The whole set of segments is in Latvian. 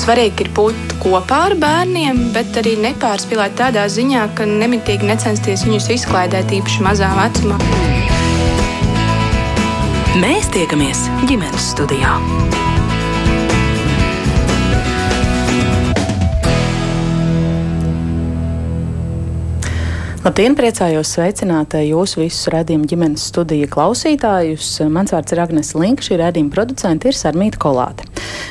svarīgi ir būt kopā ar bērniem, bet arī nepārspīlēt tādā ziņā, ka nemitīgi necensties viņus izklaidēt īpaši mazā vecumā. Mēs tiekamies ģimenes studijā. Labdien, priecājos sveicināt jūsu visus redzējumu ģimenes studiju klausītājus. Mans vārds ir Agnēs Linka, šī redzējuma producente ir Sarmīta Kolāte.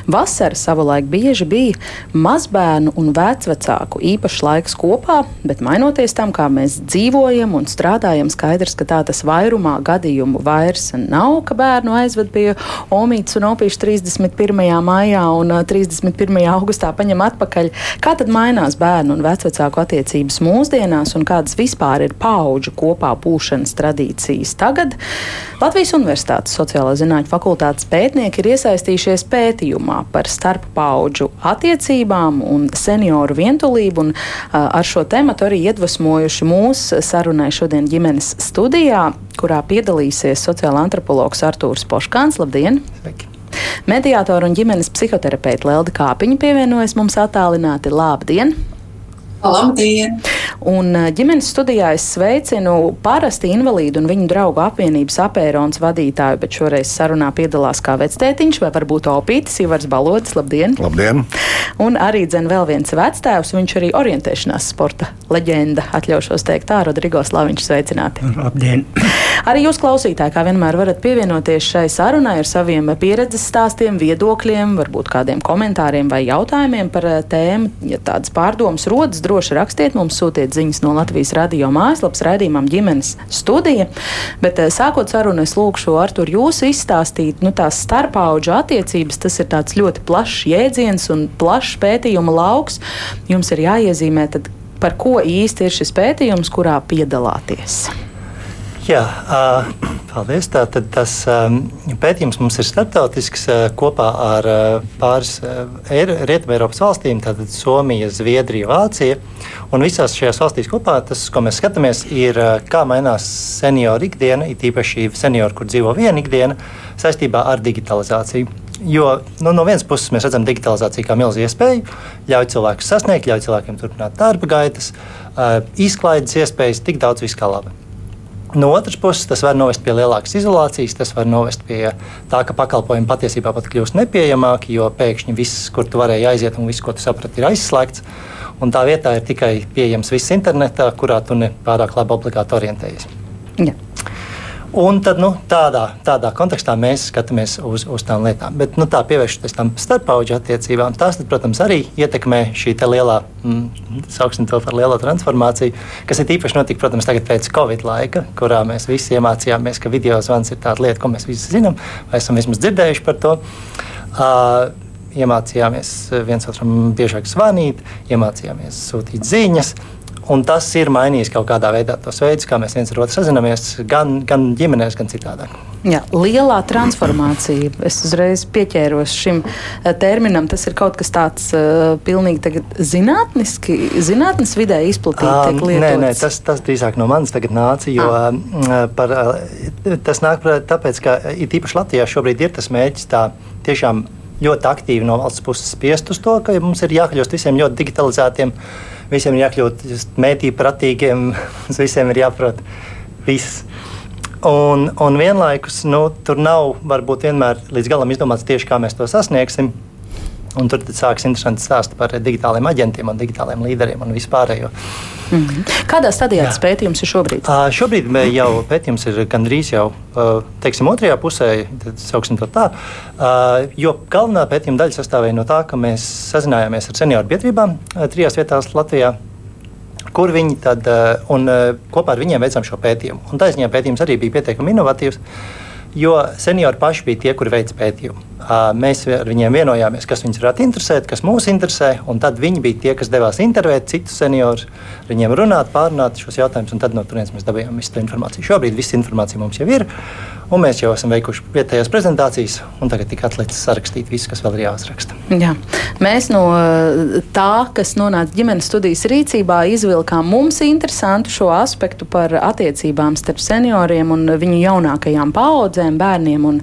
Vasara savulaik bieži bija mazbērnu un vecvecāku īpašs laiks kopā, bet mainoties tam, kā mēs dzīvojam un strādājam, skaidrs, ka tā tas vairumā gadījumu vairs nav, ka bērnu aizved pie omītes un opīšu 31. maijā un 31. augustā paņem atpakaļ. Kā tad mainās bērnu un vecvecāku attiecības mūsdienās un kādas vispār ir paudžu kopā būšanas tradīcijas. Tagad Latvijas Universitātes sociālā zinātņu fakultātes pētnieki ir iesaistījušies pētījumā par starppaudžu attiecībām un senioru vientulību, un ar šo tematu arī iedvesmojuši mūs sarunai šodien ģimenes studijā, kurā piedalīsies sociāla antropologs Artūrs Poškāns. Labdien! Sveiki! Mediātora un ģimenes psihoterapeita Lelda Kāpiņa pievienojas mums attālināti. Labdien! Labdien! Un ģimenes studijā es sveicinu parasti invalīdu un viņu draugu apvienības apērons vadītāju, bet šoreiz sarunā piedalās kā vectētiņš vai varbūt opītis, Ivars Balodis. Labdien! Labdien! Un arī dzen vēl viens vectēvs, viņš arī orientēšanās sporta leģenda, atļaušos teikt tā, Rodrigo Slaviņš sveicināti. Labdien! Arī jūs klausītāji, kā vienmēr, varat pievienoties šai sarunai ar saviem pieredzes stāstiem, viedokļiem, varbūt kādiem komentāriem vai jautājumiem par tēmu. Ja tādas pārdomas rodas, droši rakstiet mums, sūtiet ziņas no Latvijas radio mājaslapas raidījumam ģimenes studija. Bet eh, sākot sarunu, es lūkšu Artur jūs izstāstīt, nu tās starpauģu attiecības, tas ir tāds ļoti plašs jēdziens un plašs pētījuma lauks. Jums ir jāiezīmē, tad, par ko īsti ir šis pētījums, kurā piedalāties. Jā, paldies. Tātad tas um, pētījums mums ir starptautisks kopā ar pāris Rietumēropas valstīm, tātad Somija, Zviedrija, Vācija. Un visās šajās valstīs kopā tas, ko mēs skatāmies, ir, kā mainās senioru ikdiena, it īpaši senioru, kur dzīvo viena ikdiena, saistībā ar digitalizāciju. Jo nu, no vienas puses mēs redzam digitalizāciju kā milzīgu iespēju, ļauj cilvēkus sasniegt, ļauj cilvēkiem turpināt darba gaitas, izklaides iespējas, tik daudz viskā laba. No otras puses, tas var novest pie lielākas izolācijas, tas var novest pie tā, ka pakalpojumi patiesībā pat kļūst nepieejamāki, jo pēkšņi viss, kur tu varēji aiziet un viss, ko tu saprati, ir aizslēgts. Un tā vietā ir tikai pieejams viss internetā, kurā tu ne pārāk labi obligāti orientējies. Ja. Un tad, nu, tādā, tādā kontekstā mēs skatāmies uz, uz tām lietām. Bet, nu, tā pievēršoties tam starppaudžu attiecībām, tas, tad, protams, arī ietekmē šī lielā, mm, sauksim to par lielo transformāciju, kas ir īpaši notika, protams, tagad pēc Covid laika, kurā mēs visi iemācījāmies, ka video zvans ir tāda lieta, ko mēs visi zinām, vai esam vismaz dzirdējuši par to. Uh, iemācījāmies viens otram biežāk zvanīt, iemācījāmies sūtīt ziņas. Un tas ir mainījis kaut kādā veidā tos veidus, kā mēs viens ar otru sazināmies, gan, gan ģimenēs, gan citādāk. Jā, lielā transformācija. Es uzreiz pieķēros šim eh, terminam. Tas ir kaut kas tāds uh, pilnīgi zinātniski, zinātnes vidē izplatīts. Um, nē, nē, tas, tas drīzāk no manis nāca. Jo, ah. par, tas nāk tāpēc, ka it īpaši Latvijā šobrīd ir tas mērķis tā tiešām ļoti aktīvi no valsts puses spiest uz to, ka mums ir jākļūst visiem ļoti digitalizētiem. Uh, visiem ir jākļūt mētī pratīgiem, visiem ir jāprot viss. Un, un vienlaikus nu, tur nav varbūt vienmēr līdz galam izdomāts tieši, kā mēs to sasniegsim. Un tur sāksies interesanti stāsti par digitāliem aģentiem un digitāliem līderiem un vispārējo. Mm -hmm. Kādā stadijā tas pētījums ir šobrīd? Uh, šobrīd jau pētījums ir gandrīz jau uh, teiksim, otrajā pusē, sauksim to tā. Uh, jo galvenā pētījuma daļa sastāvēja no tā, ka mēs sazinājāmies ar senioru biedrībām uh, trijās vietās Latvijā kur viņi tad, un kopā ar viņiem veicām šo pētījumu. Un taisnība pētījums arī bija pietiekami inovatīvs. Jo seniori paši bija tie, kuri veica pētījumu. Mēs ar viņiem vienojāmies, kas viņus varētu interesēt, kas mūs interesē. Tad viņi bija tie, kas devās intervēt citus seniorus, viņiem runāt, pārunāt šos jautājumus. Tad no turienes mēs dabūjām visu šo informāciju. Šobrīd viss informācija mums jau ir. Un mēs jau esam veikuši vietējās prezentācijas, un tagad tikai atlicis sarakstīt visu, kas vēl ir jāuzraksta. Jā. Mēs no tā, kas nonāca ģimenes studijas rīcībā, izvilkām mums interesantu šo aspektu par attiecībām starp senioriem un viņu jaunākajām paudzēm, bērniem un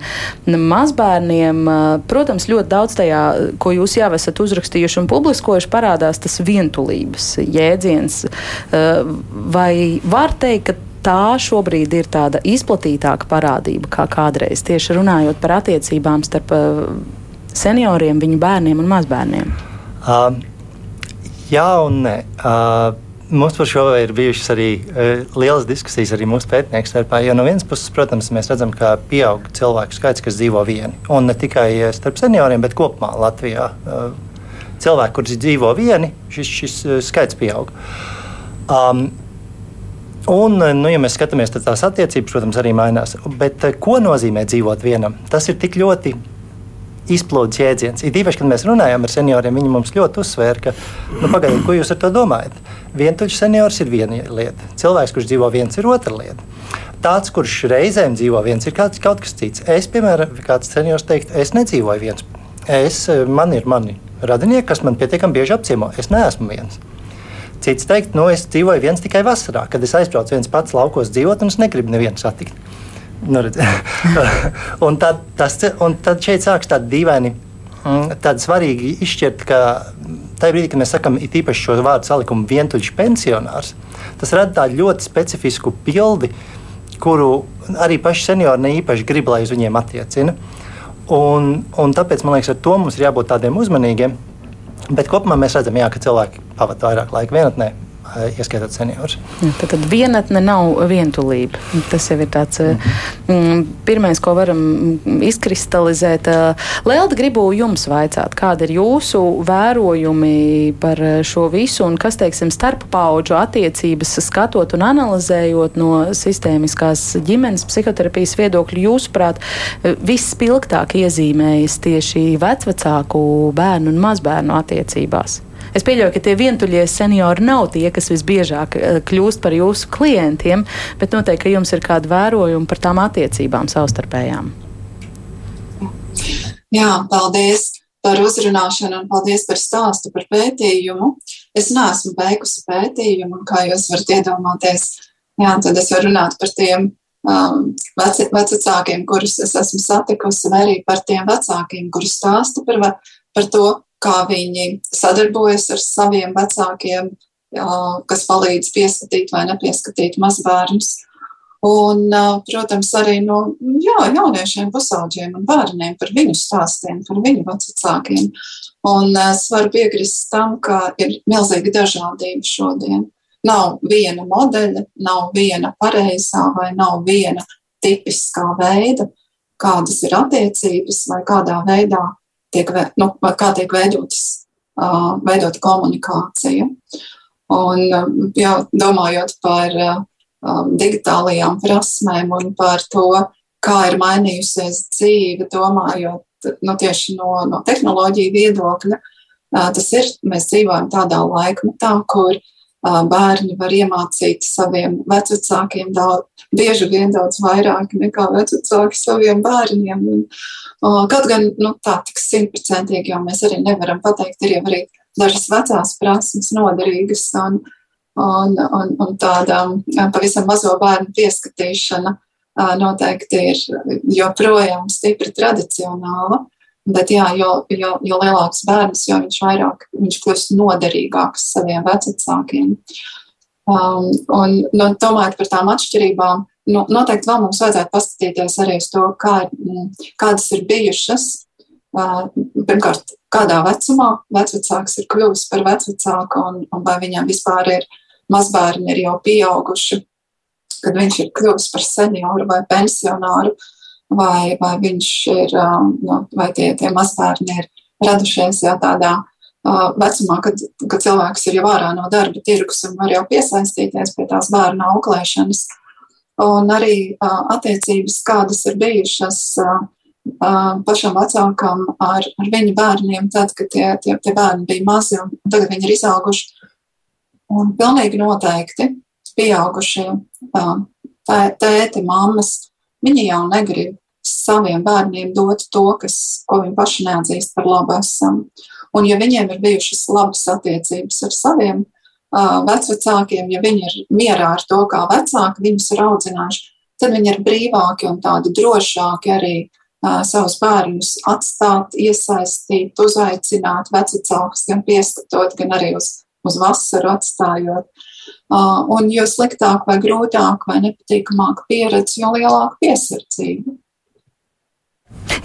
mazbērniem. Protams, ļoti daudz tajā, ko jūs jau esat uzrakstījuši un publiskojuši, parādās tas vientulības jēdziens. Vai var teikt, ka tā šobrīd ir tāda izplatītāka parādība kā kādreiz, tieši runājot par attiecībām starp uh, senioriem, viņu bērniem un mazbērniem? Uh, jā, un nē. Uh, Mums par šo ir bijušas arī uh, lielas diskusijas arī mūsu pētnieku starpā. Jo no vienas puses, protams, mēs redzam, ka pieaug cilvēku skaits, kas dzīvo vieni. Un ne tikai starp senioriem, bet kopumā Latvijā. Uh, cilvēki, kurš dzīvo vieni, šis, šis skaits pieaug. Um, Un, nu, ja mēs skatāmies, tad tās attiecības, protams, arī mainās. Bet eh, ko nozīmē dzīvot vienam? Tas ir tik ļoti izplūdes jēdziens. Ir īpaši, kad mēs runājam ar senioriem, viņi mums ļoti uzsvēra, ka, nu, pagaidiet, ko jūs ar to domājat? Vientuļš seniors ir viena lieta, cilvēks, kurš dzīvo viens, ir otra lieta. Tāds, kurš reizēm dzīvo viens, ir kāds, kaut kas cits. Es, piemēram, kāds seniors teikt, es nedzīvoju viens. Es, eh, man ir mani radinieki, kas man pietiekami bieži apciemo. Es neesmu viens. Cits teikt, nu, es dzīvoju viens tikai vasarā, kad es aizbraucu viens pats laukos dzīvot, un es negribu nevienu satikt. Nu, un, tad, tas, un tad šeit sākas tādi dīvaini, mm, tādi svarīgi izšķirt, ka tajā brīdī, kad mēs sakām, īpaši šo vārdu salikumu vientuļš pensionārs, tas rada tādu ļoti specifisku bildi, kuru arī paši seniori ne īpaši grib, lai uz viņiem attiecina. Un, un tāpēc man liekas, ar to mums ir jābūt tādiem uzmanīgiem. Bet kopumā mēs redzam, jā, ka cilvēki pavadīja vairāk laika vienatnē, ieskaitot seniorus. Tad, tad vienatne nav vientulība. Tas jau ir tāds mm -hmm. pirmais, ko varam izkristalizēt. Eh, Lelda, gribu jums vaicāt, kāda ir jūsu vērojumi par šo visu un kas, teiksim, starp paudžu attiecības skatot un analizējot no sistēmiskās ģimenes psihoterapijas viedokļa, jūsuprāt, visspilgtāk iezīmējas tieši vecvecāku bērnu un mazbērnu attiecībās? Es pieļauju, ka tie vientuļie seniori nav tie, kas visbiežāk eh, kļūst par jūsu klientiem, bet noteikti jums ir kāda vērojuma par tām attiecībām savstarpējām. Jā, paldies par uzrunāšanu un paldies par stāstu par pētījumu. Es neesmu beigusi pētījumu, un kā jūs varat iedomāties, jā, tad es varu runāt par tiem um, veci, vecākiem, kurus es esmu satikusi, vai arī par tiem vecākiem, kuri stāsta par, par to, kā viņi sadarbojas ar saviem vecākiem, kas palīdz pieskatīt vai nepieskatīt mazbērnus. Un, protams, arī no jā, jauniešiem, pusauģiem un bērniem par viņu stāstiem, par viņu vecākiem. Un es varu piekrist tam, ka ir milzīga dažādība šodien. Nav viena modeļa, nav viena pareizā vai nav viena tipiskā veida, kādas ir attiecības vai kādā veidā tiek, nu, kā tiek veidotas, veidota komunikācija. Un, jau domājot par digitālajām prasmēm un par to, kā ir mainījusies dzīve, domājot nu, tieši no, no tehnoloģiju viedokļa, tas ir, mēs dzīvojam tādā laikmetā, kur uh, bērni var iemācīt saviem vecākiem daudz, bieži vien daudz vairāk nekā vecāki saviem bērniem. Un, kaut gan nu, tā tik simtprocentīgi, jo mēs arī nevaram pateikt, ir jau arī dažas vecās prasmes noderīgas un, un, un, un tāda pavisam mazo bērnu pieskatīšana noteikti ir joprojām stipri tradicionāla. Bet, jā, jo, jo, jo lielāks bērns, jo viņš vairāk viņš kļūst noderīgāks saviem vecākiem. Um, un, nu, domājot par tām atšķirībām, nu, noteikti vēl mums vajadzētu paskatīties arī uz to, kā, mm, kādas ir bijušas. Uh, pirmkārt, kādā vecumā vecāks ir kļuvis par vecāku, un, un vai viņam vispār ir mazbērni, ir jau pieauguši, kad viņš ir kļuvis par senioru vai pensionāru. Uh, vai, vai viņš ir, nu, vai tie, tie mazbērni ir radušies jau tādā vecumā, kad, kad cilvēks ir jau ārā no darba tirgus un var jau piesaistīties pie tās bērna auklēšanas. Un arī attiecības, kādas ir bijušas pašam vecākam ar, ar viņu bērniem, tad, kad tie, tie, tie bērni bija mazi un tagad viņi ir izauguši. Un pilnīgi noteikti pieaugušie tēti, mammas viņi jau negrib saviem bērniem dot to, kas, ko viņi paši neatzīst par labu esam. Un ja viņiem ir bijušas labas attiecības ar saviem uh, vecvecākiem, ja viņi ir mierā ar to, kā vecāki viņus ir audzinājuši, tad viņi ir brīvāki un tādi drošāki arī uh, savus bērnus atstāt, iesaistīt, uzaicināt vecākus, gan pieskatot, gan arī uz, uz vasaru atstājot. Uh, un jo sliktāk vai grūtāk vai nepatīkamāk pieredze, jo lielāka piesardzība.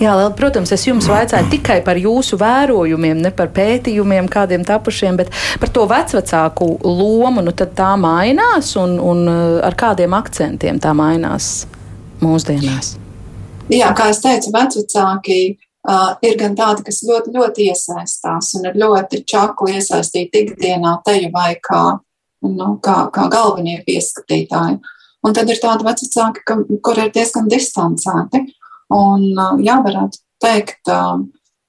Jā, Lēl, protams, es jums vaicāju tikai par jūsu vērojumiem, ne par pētījumiem, kādiem tapušiem, bet par to vecvecāku lomu. Nu, tā mainās un, un uh, ar kādiem akcentiem tā mainās mūsdienās. Jā, kā jau teicu, vecvecāki uh, ir gan tādi, kas ļoti, ļoti iesaistās un ir ļoti čakli iesaistīti ikdienā, teju vai kā, nu, kā, kā galvenie pieskatītāji. Un tad ir tādi vecāki, kur ir diezgan distancēti. Un, jā, varētu teikt,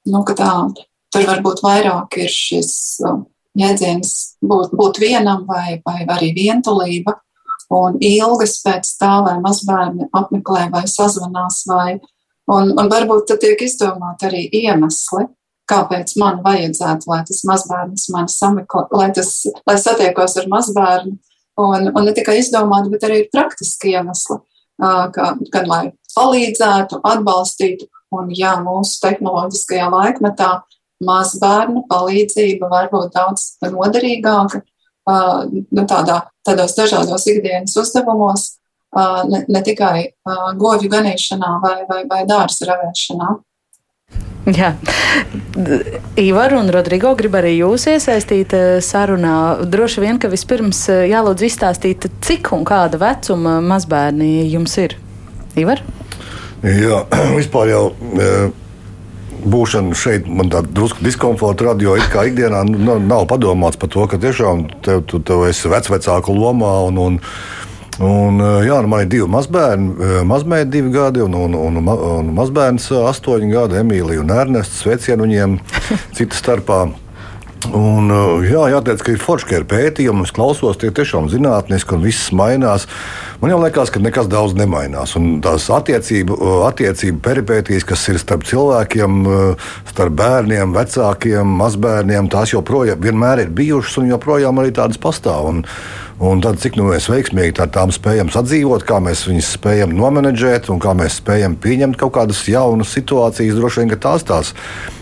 nu, ka tā, tur varbūt vairāk ir šis jēdziens būt, būt vienam vai, vai arī vientulība un ilgas pēc tā, lai mazbērni apmeklē vai sazvanās vai, un, un varbūt tad tiek izdomāt arī iemesli, kāpēc man vajadzētu, lai tas mazbērns mani sameklē, lai, tas, lai satiekos ar mazbērnu, un, un ne tikai izdomāt, bet arī praktiski iemesli, gan lai palīdzētu, atbalstītu. Un, ja mūsu tehnoloģiskajā laikmetā mazbērnu palīdzība var būt daudz noderīgāka, nu, tādā, tādos dažādos ikdienas uzdevumos, ne, ne tikai govju ganīšanā vai, vai, vai dārza ravēšanā. Jā, Ivar un Rodrigo grib arī jūs iesaistīt sarunā. Droši vien, ka vispirms jālūdz izstāstīt, cik un kāda vecuma mazbērni jums ir. Ivar? Jā, vispār jau. E, būšana šeit man tāda drusku diskomforta rada, jo kā ikdienā nu, nav padomāts par to, ka tiešām tev, tu, tev esi vecvecāku lomā. Un, un, Un, e, jā, nu, man ir divi mazbērni, e, mazmeita divi gadi un, un, un, un mazbērns astoņi gadi, Emīlija un Ernests. Sveicienu viņiem citu starpā. Un, jā, jāteic, ka ir forši, ka ir pētījumi, es klausos, tie tiešām zinātniski un viss mainās. Man jau liekas, ka nekas daudz nemainās. Un tās attiecību, attiecību peripētīs, kas ir starp cilvēkiem, starp bērniem, vecākiem, mazbērniem, tās joprojām vienmēr ir bijušas un joprojām arī tādas pastāv. Un, Un tad, cik nu mēs veiksmīgi ar tām spējam sadzīvot, kā mēs viņus spējam nomenedžēt un kā mēs spējam pieņemt kaut kādas jaunas situācijas, droši vien tās tās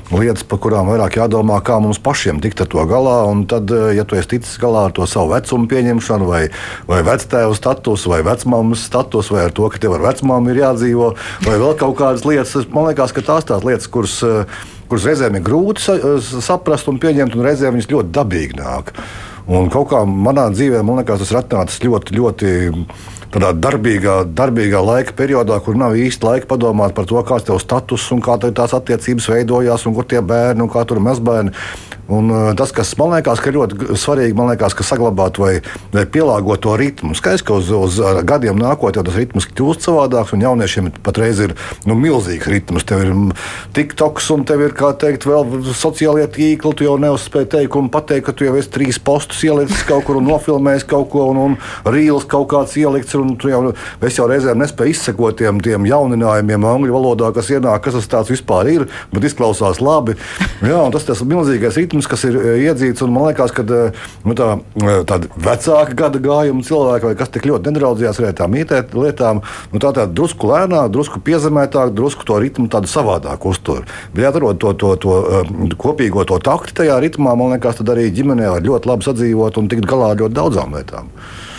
lietas, par kurām vairāk jādomā, kā mums pašiem tikt ar to galā. Un tad, ja tu esi ticis galā ar to savu vecumu pieņemšanu, vai, vai vectēvu statusu, vai vecmāmas statusu, vai ar to, ka tev ar vecmāmu ir jādzīvo, vai vēl kaut kādas lietas, man liekas, ka tās tās lietas, kuras, kuras reizēm ir grūti saprast un pieņemt, un reizēm viņas ļoti dabīgi nāk. Un kaut kā manā dzīvē, man liekas, tas ir atnācis ļoti, ļoti tādā darbīgā, darbīgā laika periodā, kur nav īsti laika padomāt par to, kāds ir tavs status un kā tās attiecības veidojās, un kur tie bērni un kā tur mazbērni. Un, uh, tas, kas man liekas, ka ļoti svarīgi, man liekas, ka saglabāt vai, vai pielāgot to ritmu. Skaidrs, ka uz, uz gadiem nākotnē tas ritms kļūst savādāks, un jauniešiem patreiz ir nu, milzīgs ritms. Tev ir TikToks, un tev ir, kā teikt, vēl sociālie tīkli. Tu jau neuzspēji teikt, un pateikt, ka tu jau esi trīs postus ielicis kaut kur un nofilmējis kaut ko, un, un rīls kaut kāds ielikts. Jau, es jau reizēm nespēju izsekot tiem, tiem jauninājumiem angļu valodā, kas ienāk, kas tas vispār ir, bet izklausās labi. Jā, tas ir milzīgais ritms ritms, kas ir eh, iedzīts. Man liekas, ka eh, nu, tā, eh, tāda vecāka gada gājuma cilvēki, kas tik ļoti nedraudzījās ar tām mītēt lietām, nu, tā tāda drusku lēnāk, drusku piezemētāk, drusku to ritmu tādu savādāk uztur. Bet jāatrod to, to, to kopīgo to takti tajā ritmā, man liekas, tad arī ģimenē var ļoti labi sadzīvot un tikt galā ar ļoti daudzām lietām.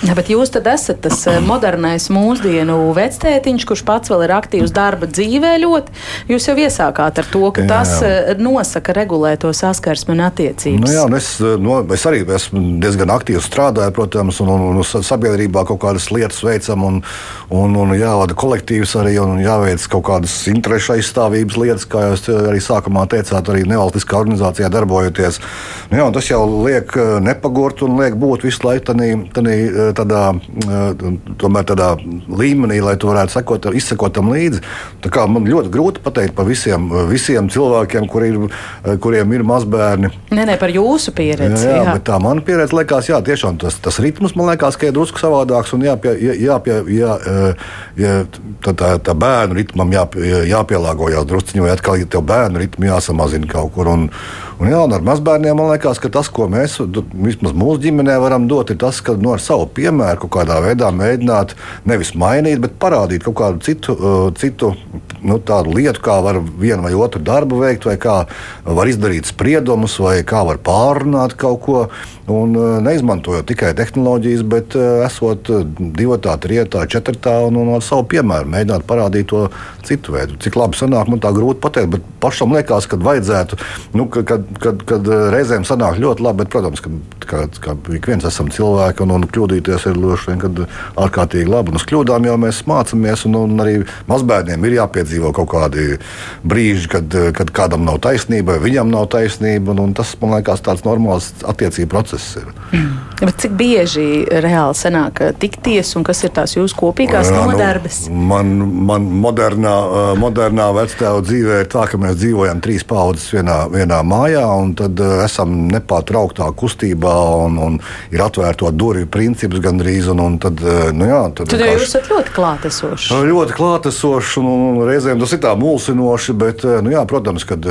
Ja, bet jūs tad esat tas eh, modernais mūsdienu vectētiņš, kurš pats vēl ir aktīvs darba dzīvē ļoti. Jūs jau iesākāt ar to, ka jā, tas jā. Eh, nosaka regulēto saskarsmi un attiecības. Nu jā, un es, eh, no, es arī esmu diezgan aktīvi strādāju, protams, un, un, un sabiedrībā kaut kādas lietas veicam, un, un, un jāvada kolektīvs arī, un jāveic kaut kādas interešu aizstāvības lietas, kā jūs arī sākumā teicāt, arī nevalstiskā organizācijā darbojoties. Nu jā, tas jau liek nepagurt un liek būt visu laiku tādā tādā, tomēr tādā līmenī, lai tu varētu sekot, izsekot tam līdzi. Man ļoti grūti pateikt par visiem, visiem cilvēkiem, kur ir, kuriem ir mazbērni. Nē, nē, par jūsu pieredzi. Jā, jā, jā. tā mana pieredze liekas, jā, tiešām tas, tas ritms man liekas, ka ir drusku savādāks un jāpie, jā, jāpie, jā, jā, tā, tā, tā bērnu ritmam jā, jāpielāgojas drusciņi, vai atkal ja tev bērnu ritmu jāsamazina kaut kur. Un, un, jā, un ar mazbērniem man liekas, ka tas, ko mēs vismaz mūsu ģimenē varam dot, ir tas, ka no nu, savu piemēru kaut kādā veidā mēģināt nevis mainīt, bet parādīt kaut kādu citu, citu nu, lietu, kā var vienu vai otru darbu veikt, vai kā var izdarīt spriedumus, vai kā var pārrunāt kaut ko. Un uh, neizmantojot tikai tehnoloģijas, bet uh, esot uh, divatā, trijotā, četrtā un, un ar savu piemēru mēģināt parādīt to citu veidu. Cik labi sanāk, man tā grūti pateikt, bet pašam liekas, ka vajadzētu, nu, kad, kad, kad, kad reizēm sanāk ļoti labi, bet, protams, ka, ka, ka ik viens esam cilvēki un, un kļūdīties ir ļoti ārkārtīgi labi. Un uz kļūdām jau mēs mācāmies, un, un arī mazbērniem ir jāpiedzīvo kaut kādi brīži, kad, kad kādam nav taisnība, viņam nav taisnība, un, un tas, man liekas, tāds normāls attiecību process ir. Mm. Bet cik bieži reāli sanāk tikties un kas ir tās jūsu kopīgās Jā, nu, nodarbes? Nu, man, man modernā, modernā vectēva dzīvē ir tā, ka mēs dzīvojam trīs paudzes vienā, vienā mājā un tad esam nepārtrauktā kustībā un, un ir atvērto durvju princips gandrīz. Un, un tad, nu jā, tad, tad jūs esat ļoti klātesoši. Ļoti klātesoši un, un reizēm tas ir tā mulsinoši, bet, nu jā, protams, kad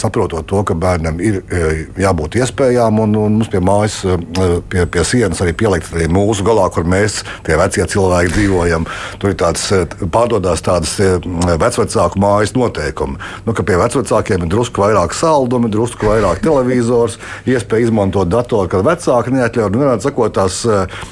saprotot to, ka bērnam ir jābūt iespējām un, un mums pie mājas eh, pie, pie sienas arī pielikt arī mūsu galā, kur mēs, tie vecie cilvēki, dzīvojam. Tur ir tāds eh, pārdodas tādas eh, vecvecāku mājas noteikumi. Nu, ka pie vecākiem ir drusku vairāk saldumi, drusku vairāk televizors, iespēja izmantot datoru, kad vecāki neatļauj. Nu, sakot, tās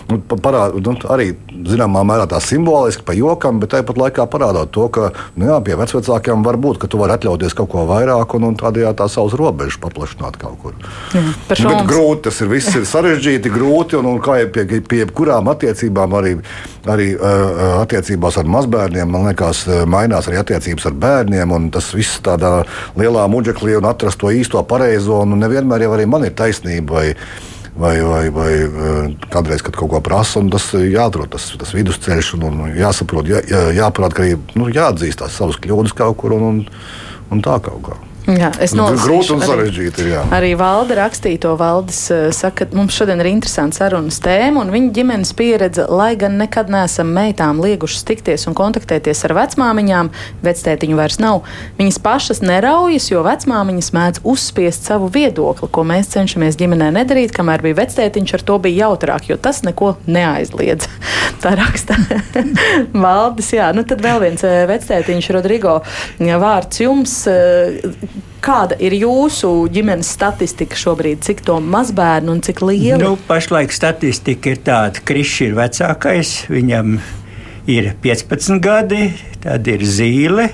nu, parād, nu, arī zināmā mērā tā simboliski pa jokam, bet tāpat laikā parādot to, ka nu, jā, pie vecākiem var būt, ka tu vari atļauties kaut ko vairāk un, un tādējādi tā savus robežas paplašināt kaut kur. Jā, nu, grūti tas ir viss ir sarežģīti, grūti un, un kā jau pie, pie jebkurām attiecībām, arī, arī uh, attiecībās ar mazbērniem, man liekas, mainās arī attiecības ar bērniem. Tas viss tādā lielā muģeklī un atrast to īsto pareizo. Un nevienmēr jau arī man ir taisnība. Vai, vai, vai, vai kādreiz, kad kaut ko prasa, tas jāatrod tas, tas vidusceļš, un, un jāsaprot, jā, jā, jāprāt, ka arī nu, jāatzīst tās savas kļūdas kaut kur un, un, un tā kaut kā. Jā, es domāju, ka grūti un sarežģīti. Jā. Arī valde rakstīja to. Valdis uh, saka, ka mums šodien ir interesants sarunas tēma, un viņa ģimenes pieredze, lai gan nekad neesam meitām liegušas tikties un kontaktēties ar vecmāmiņām, vectētiņu vairs nav. Viņas pašas neraujas, jo vecmāmiņas mēdz uzspiest savu viedokli, ko mēs cenšamies ģimenē nedarīt, kamēr bija vectētiņš, ar to bija jautrāk, jo tas neko neaizliedz. Tā raksta Valdis. Jā, nu tad vēl viens uh, vectētiņš, Rodrigo, vārds jums. Kāda ir jūsu ģimenes statistika šobrīd? Cik to mazbērnu un cik liela? Nu, pašlaik statistika ir tāda, ka Krišs ir vecākais, viņam ir 15 gadi, tad ir zīle,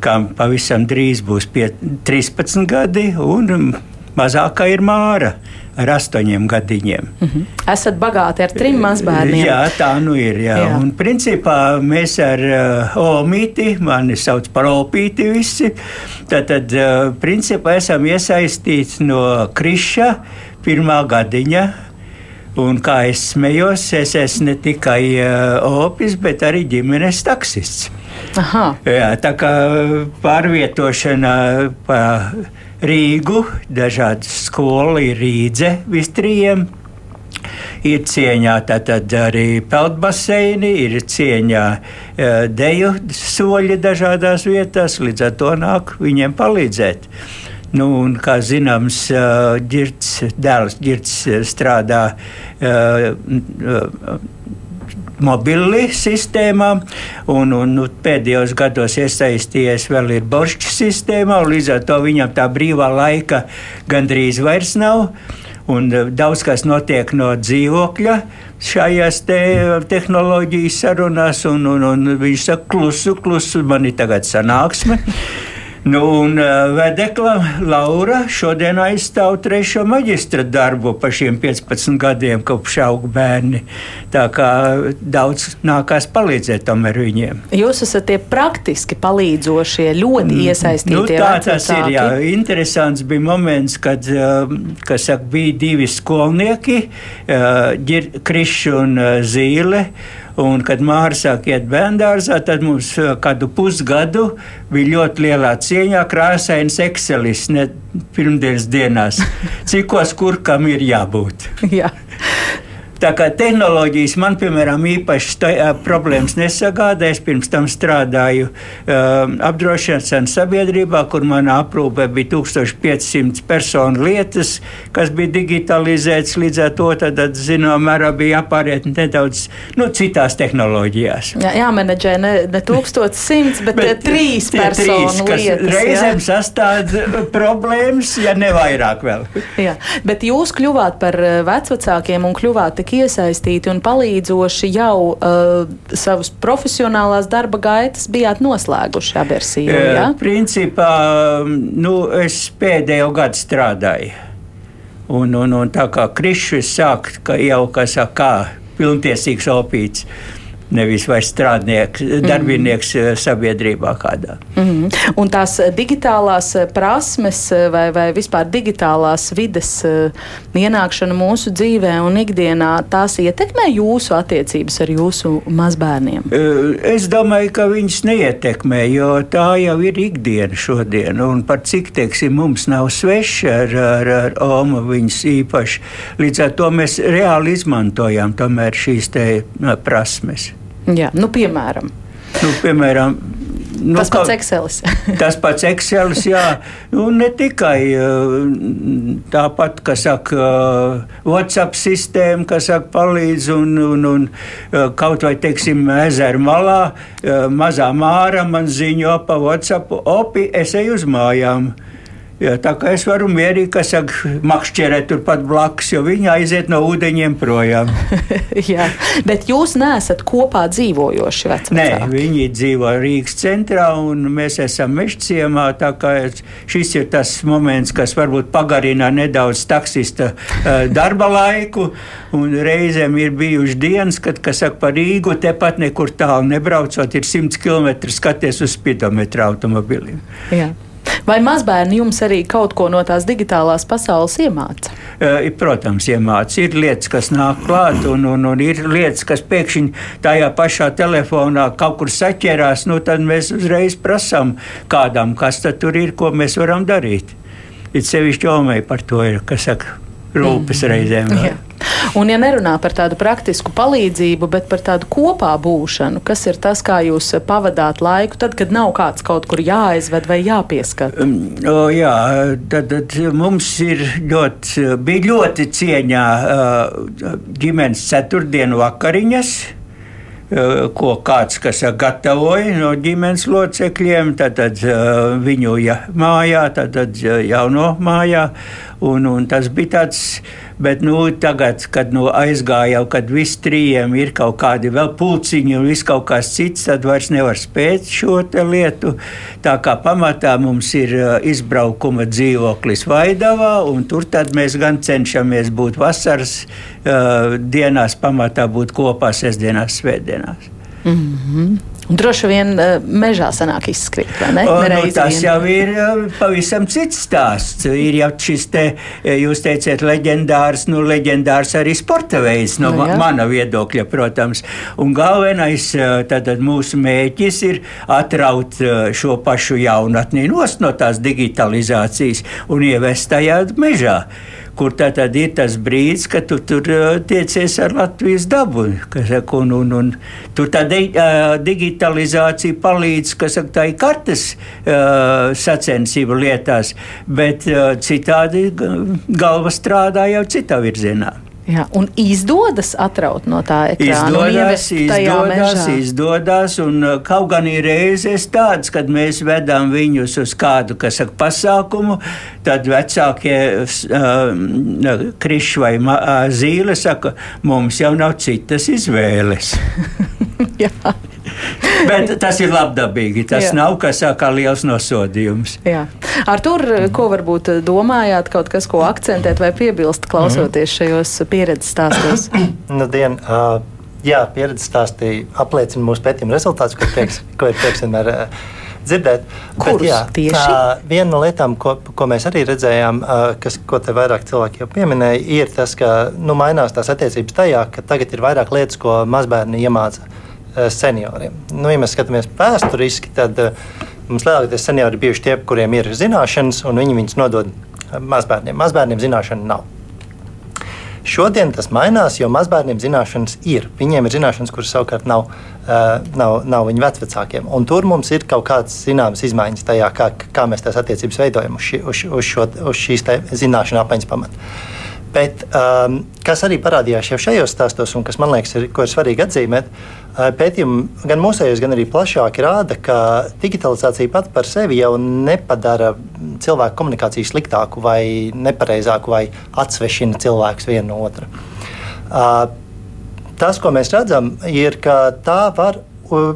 kam pavisam drīz būs pie, 13 gadi, un mazākā ir māra ar astoņiem gadiņiem. Mm -hmm. Esat bagāti ar trim mazbērniem. Jā, tā nu ir. Jā. Jā. Un principā mēs ar uh, Omīti, mani sauc par Opīti visi, tad, tad uh, principā esam iesaistīti no Kriša pirmā gadiņa. Un kā es smējos, es esmu ne tikai uh, opis, bet arī ģimenes taksists. Aha. Jā, tā kā pārvietošana pa Rīgu, dažādas skolas, ir Rīdze vistrījiem. Ir cieņā tātad arī peldbaseini, ir cieņā e, deju soļi dažādās vietās, līdz ar to nāk viņiem palīdzēt. Nu, un, kā zināms, ģirds, dēls Girts strādā mobili sistēmā, un, un nu, pēdējos gados iesaistījies vēl ir boršķa sistēmā, un līdz ar to viņam tā brīvā laika gandrīz vairs nav. Un daudz kas notiek no dzīvokļa šajās te tehnoloģijas sarunās, un, un, un viņš saka, klusu, klusu, man ir tagad sanāksme. Nu, un uh, Vedekla Laura šodien aizstāv trešo maģistra darbu par šiem 15 gadiem, kopš auga bērni. Tā kā daudz nākās palīdzēt tomēr viņiem. Jūs esat tie praktiski palīdzošie, ļoti mm, iesaistītie. Nu, tā tas ir, jā. Interesants bija moments, kad, kad saka, bija divi skolnieki, uh, Krišs un Zīle. Un, kad Māra sāk iet bērngārzā, tad mums kādu pusgadu bija ļoti lielā cieņā krāsains Excelis pirmdienas dienās. Cikos kur kam ir jābūt? Jā. Tā kā tehnoloģijas man, piemēram, īpaši tā, problēmas nesagādā. Es pirms tam strādāju uh, apdrošināšanas sabiedrībā, kur manā aprūpē bija 1500 personu lietas, kas bija digitalizētas. Līdz ar to, tad, zināmā mērā, bija jāpāriet nedaudz nu, citās tehnoloģijās. Jā, jāmenedžē ne, ne 1100, bet, bet trīs personu trīs, lietas. Reizēm sastāv problēmas, ja ne vairāk vēl. Jā, bet jūs kļuvāt par vecvecākiem un kļuvāt tik iesaistīti un palīdzoši jau uh, savus profesionālās darba gaitas bijāt noslēguši abersīju? Ja? Principā nu, es pēdējo gadu strādāju. Un, un, un tā kā Krišs sāk, ka jau kā saka, kā pilntiesīgs opīts nevis vairs strādnieks, darbinieks mm. sabiedrībā kādā. Mm. Un tās digitālās eh, prasmes vai, vai vispār digitālās vides ienākšana mūsu dzīvē un ikdienā, tās ietekmē jūsu attiecības ar jūsu mazbērniem? Es domāju, ka viņas neietekmē, jo tā jau ir ikdiena šodien. Un par cik, teiksim, mums nav sveši ar, ar, ar Omu viņas īpaši. Līdz ar to mēs reāli izmantojam tomēr šīs te prasmes. Jā, nu, piemēram. Nu, piemēram Nu, tas pats Excelis. tas pats Excelis, jā. Nu, ne tikai tāpat, kas saka, WhatsApp sistēma, kas saka, palīdz un, un, un kaut vai, teiksim, ezeru malā, mazā māra man ziņo pa WhatsApp, opi, es eju uz mājām. Jā, tā kā es varu mierīgi saka, makšķerēt turpat blakus, jo viņi aiziet no ūdeņiem projām. Jā, bet jūs neesat kopā dzīvojoši vecāki? Nē, viņi dzīvo Rīgas centrā un mēs esam mežciemā. Tā kā šis ir tas moments, kas varbūt pagarina nedaudz taksista darba laiku. Un reizēm ir bijuši dienas, kad, kas saka, par Rīgu tepat nekur tālu nebraucot, ir 100 km skaties uz spidometra automobilim. Jā. Vai mazbērni jums arī kaut ko no tās digitālās pasaules iemāca? Protams, iemāca. Ir lietas, kas nāk klāt, un, un, un ir lietas, kas pēkšņi tajā pašā telefonā kaut kur saķerās. Nu, tad mēs uzreiz prasām kādam, kas tur ir, ko mēs varam darīt. It sevišķi Omei par to ir, kas saka, rūpes mm. reizēm. Jā. Un, ja nerunā par tādu praktisku palīdzību, bet par tādu kopā būšanu, kas ir tas, kā jūs pavadāt laiku, tad, kad nav kāds kaut kur jāaizved vai jāpieskat? Um, o, jā, tad, tad mums ir ļoti, bija ļoti cieņā ģimenes ceturtdienu vakariņas ko kāds gatavoja no ģimenes locekļiem, tad, viņu ja, mājā, tad, tad jauno mājā. Un, un tas bija tāds Bet nu, tagad, kad nu, aizgāja jau, kad visi trījiem ir kaut kādi vēl pulciņi un viss kaut kas cits, tad vairs nevar spēt šo lietu. Tā kā pamatā mums ir uh, izbraukuma dzīvoklis Vaidavā, un tur mēs gan cenšamies būt vasaras uh, dienās, pamatā būt kopā sestdienās, svētdienās. Mm -hmm. Droši vien uh, mežā sanāk izskriet, vai ne? O, nu, tas vien. jau ir uh, pavisam cits stāsts. Ir jau šis te, jūs teicāt, leģendārs, nu, leģendārs arī sporta veids, no nu, ma mana viedokļa, protams. Un galvenais tātad mūsu mēķis ir atraut šo pašu jaunatni no tās digitalizācijas un ievest tajā mežā kur tā tad ir tas brīdis, kad tu tur tiecies ar Latvijas dabu. Saka, un, un, un, tur tā de, uh, digitalizācija palīdz, kas saka, tā ir kartes uh, sacensību lietās, bet uh, citādi galva strādā jau citā virzienā. Jā, un izdodas atraut no tā ekrāna. Izdodas, izdodas, izdodas, un uh, kaut gan ir reizes tādas, kad mēs vedam viņus uz kādu, kas saka, pasākumu, tad vecākie uh, kriši vai uh, zīle saka, mums jau nav citas izvēles. Bet tas ir labdabīgi. Tas Jā. nav kas kā liels nosodījums. Jā. Ar to, ko varbūt domājāt, kaut kas, ko akcentēt vai piebilst, klausoties šajos pieredzes stāstos? nu, dien, uh, jā, pieredzes stāstī apliecina mūsu pētījuma rezultātus, ko, prieks, ko ir prieks vienmēr. Uh, dzirdēt. Kurus Bet, jā, tieši? Tā, viena no lietām, ko, ko mēs arī redzējām, kas, ko te vairāk cilvēki jau pieminēja, ir tas, ka nu, mainās tās attiecības tajā, ka tagad ir vairāk lietas, ko mazbērni iemāca senioriem. Nu, ja mēs skatāmies vēsturiski, tad mums lielākoties seniori bijuši tie, kuriem ir zināšanas, un viņi viņus nodod mazbērniem. Mazbērniem zināšanu nav. Šodien tas mainās, jo mazbērniem zināšanas ir. Viņiem ir zināšanas, kuras savukārt nav, nav, nav viņu vecākiem. Un tur mums ir kaut kādas zināmas izmaiņas tajā, kā, kā mēs tās attiecības veidojam uz, ši, uz, uz, šo, uz šīs zināšanu apmaiņas pamata. Bet, um, kas arī parādījās jau šajos stāstos, un kas man liekas, ir, ir svarīgi atzīmēt, uh, pētījumi gan mūsējos, gan arī plašāk rāda, ka digitalizācija pati par sevi jau nepadara cilvēku komunikāciju sliktāku, vai nepareizāku, vai atsvešina cilvēkus vienu no otra. Uh, tas, ko mēs redzam, ir, ka tā var. Uh,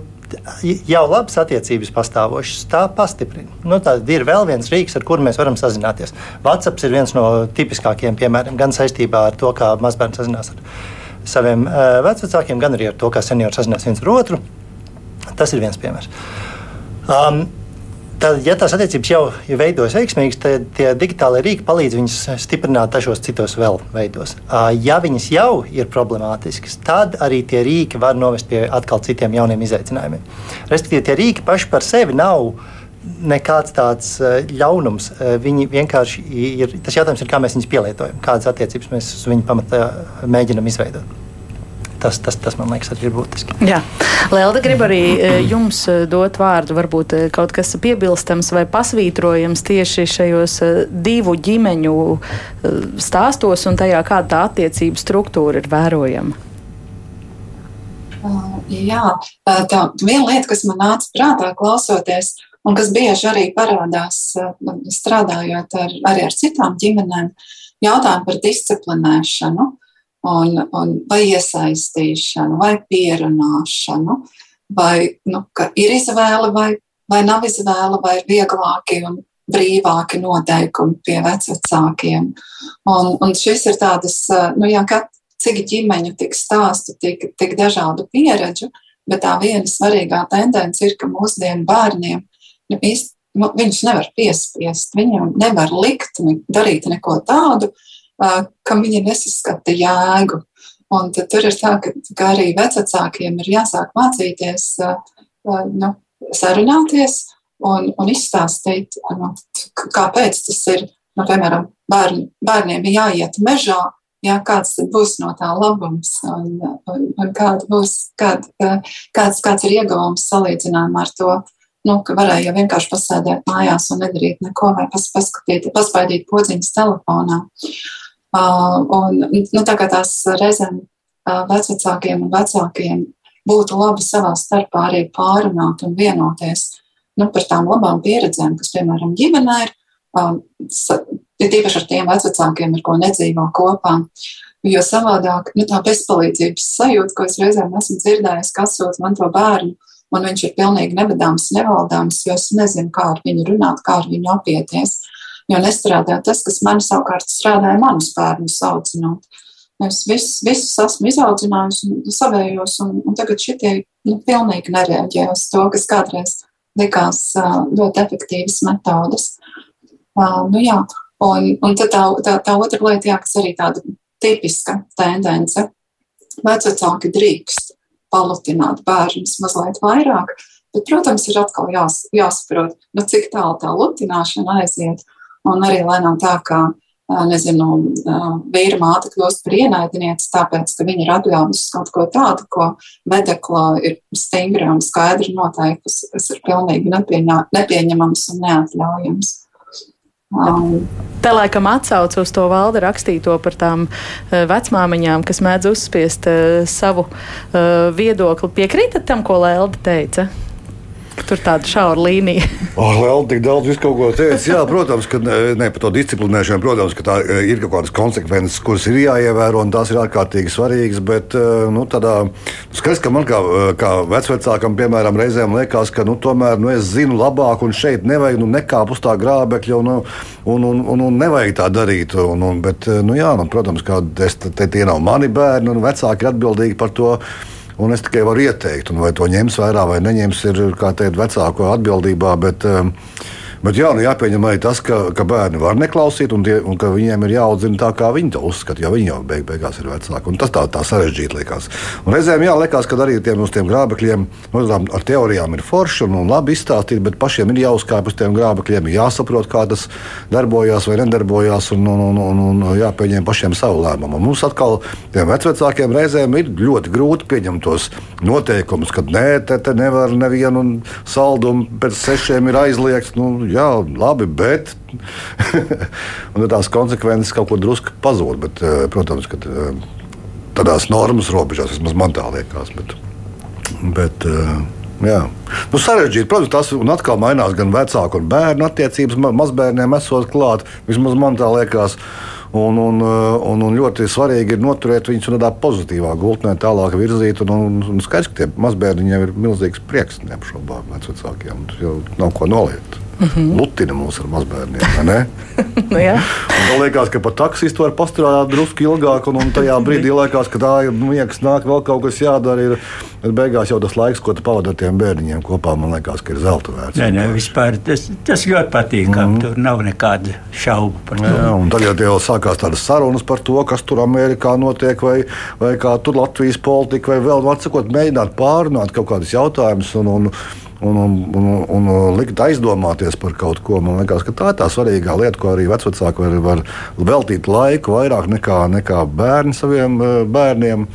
jau labas attiecības pastāvošas, tā pastiprina. Nu, tad ir vēl viens rīks, ar kuru mēs varam sazināties. WhatsApp ir viens no tipiskākajiem piemēriem, gan saistībā ar to, kā mazbērns sazinās ar saviem uh, vecākiem, gan arī ar to, kā seniori sazinās viens ar otru. Tas ir viens piemērs. Um, Tad, ja tās attiecības jau ir veidojas veiksmīgas, tad tie digitālie rīki palīdz viņus stiprināt dažos citos vēl veidos. Ja viņas jau ir problemātiskas, tad arī tie rīki var novest pie atkal citiem jauniem izaicinājumiem. Respektīvi, tie rīki paši par sevi nav nekāds tāds ļaunums. Viņi vienkārši ir. Tas jautājums ir, kā mēs viņus pielietojam, kādas attiecības mēs uz viņu pamata mēģinam izveidot tas, tas, tas man liekas, arī ir būtiski. Jā, Lelda grib arī e, jums e, dot vārdu, varbūt e, kaut kas piebilstams vai pasvītrojams tieši šajos divu ģimeņu stāstos un tajā, kāda tā attiecību struktūra ir vērojama. Jā, tā viena lieta, kas man nāca prātā klausoties, un kas bieži arī parādās strādājot ar, arī ar citām ģimenēm, jautājumi par disciplinēšanu un, un vai iesaistīšanu, vai pierunāšanu, vai nu, ir izvēle, vai, vai nav izvēle, vai ir vieglāki un brīvāki noteikumi pie vecākiem. Un, un šis ir tādas, nu, jā, kat, cik ģimeņu, tik stāstu, tik, tik dažādu pieredžu, bet tā viena svarīgā tendence ir, ka mūsdienu bērniem nu, īsti, nu, viņus nevar piespiest, viņiem nevar likt ne, darīt neko tādu, kam viņi nesaskata jēgu. Un tad tur ir tā, ka, ka arī vecākiem ir jāsāk mācīties, nu, sarunāties un, un izstāstīt, nu, kāpēc tas ir. Nu, piemēram, bērni, bērniem ir jāiet mežā, jā, kāds būs no tā labums un, un, un kāda būs, kād, kāds, kāds ir ieguvums salīdzinājumā ar to, nu, ka varēja jau vienkārši pasēdēt mājās un nedarīt neko vai pas, paskatīt, paspaidīt podziņas telefonā. Un, nu, tā kā tās reizēm vecākiem un vecākiem būtu labi savā starpā arī pārunāt un vienoties nu, par tām labām pieredzēm, kas, piemēram, ģimenē ir, ir tīpaši ar tiem vecākiem, ar ko nedzīvo kopā. Jo savādāk, nu, tā bezpalīdzības sajūta, ko es reizēm esmu dzirdējis, kas sūdz man to bērnu, un viņš ir pilnīgi nevadāms, nevaldāms, jo es nezinu, kā ar viņu runāt, kā ar viņu apieties. Jo nestrādā tas, kas man savukārt strādāja manus bērnus audzinot. Es visus, visus esmu izaudzinājusi un savējos, un, un tagad šitie nu, pilnīgi nereaģē uz to, kas kādreiz likās ļoti efektīvas metodas. Uh, nu, jā, un, un tad tā, tā, tā otra lieta, jā, kas arī tāda tipiska tendence. Vecāki drīkst palutināt bērnus mazliet vairāk, bet, protams, ir atkal jās, jāsaprot, nu, cik tālu tā lutināšana aiziet. Un arī lai nav tā, ka nezinu, vīra māte kļūst par ienaidnieci, tāpēc, ka viņa ir atļāvusi kaut ko tādu, ko vedeklā ir stingri un skaidri noteikusi, kas ir pilnīgi nepieņemams un neatļaujams. Um, Te laikam atsauc uz to valde rakstīto par tām vecmāmiņām, kas mēdz uzspiest uh, savu uh, viedokli. Piekrītat tam, ko Lelde teica? Tur tāda šaura līnija. oh, Liela, tik daudz visu kaut ko teica. Jā, protams, ka ne par to disciplinēšanu, protams, ka tā e, ir kaut kādas konsekvences, kuras ir jāievēro, un tās ir ārkārtīgi svarīgas. Bet, e, nu, tādā, skaidrs, ka man kā, e, kā vecvecākam, piemēram, reizēm liekas, ka, nu, tomēr, nu, es zinu labāk, un šeit nevajag, nu, nekāp uz tā grābekļa, un, un, un, un, un nevajag tā darīt. Un, un, bet, nu, jā, nu, protams, ka es, te, tie nav mani bērni, un vecāki ir atbildīgi par to Un es tikai varu ieteikt, vai to ņems vērā vai neņems, ir teikt, vecāko atbildībā. Bet, um, Bet jā, nu jāpieņem arī tas, ka, ka bērni var neklausīt, un, tie, un ka viņiem ir jāaudzina tā, kā viņi to uzskata, jo viņi jau beig, beigās ir vecāki. Un tas tā, tā sarežģīti liekas. Un reizēm jā, liekas, ka arī tiem, uz tiem grābekļiem nu, ar teorijām ir forši un, un labi izstāstīt, bet pašiem ir jāuzkāpj uz tiem grābekļiem, jāsaprot, kā tas darbojas vai nedarbojās, un, un, un, un, un jāpieņem pašiem savu lēmumu. Un mums atkal, tiem vecākiem, reizēm ir ļoti grūti pieņemt tos noteikumus, ka nē, te, te nevar nevienu saldumu pēc sešiem ir aizliegts. Nu, jā, labi, bet tās konsekvences kaut kur drusku pazūd. Bet, eh, protams, ka eh, tādās normas robežās vismaz man tā liekas. Bet, bet, eh, Jā. Nu, sarežģīti, protams, tas atkal mainās gan vecāku un bērnu attiecības. Mazbērniem esot klāt, vismaz man tā liekas. Un, un, un, un ļoti svarīgi ir noturēt viņus tādā pozitīvā gultnē, tālāk virzīt. Un, un, un skaidrs, ka tiem mazbērniņiem ir milzīgs prieks neapšaubām vecākiem. Tur jau nav ko noliegt. Mm -hmm. Lutina mūs ar mazbērniem. nu, man liekas, ka pat taksistu var pastrādāt drusku ilgāk, un, un tajā brīdī liekas, ka tā ir liekas, nāk vēl kaut kas jādara. Ir, beigās jau tas laiks, ko tu pavadi ar tiem bērniņiem kopā, man liekas, ka ir zelta vērts. Nē, nē, vispār tas, tas ļoti patīkami. Mm -hmm. Tur nav nekāda šaubu par to. Jā, un tagad jau sākās tādas sarunas par to, kas tur Amerikā notiek, vai, vai kā tur Latvijas politika, vai vēl, atsakot, mēģināt pārunāt kaut kādus jautājumus. Un, un, un, un, un, un likt aizdomāties par kaut ko. Man liekas, ka tā ir tā svarīgā lieta, ko arī vecāki var, var veltīt laiku vairāk nekā, nekā bērni saviem eh, bērniem.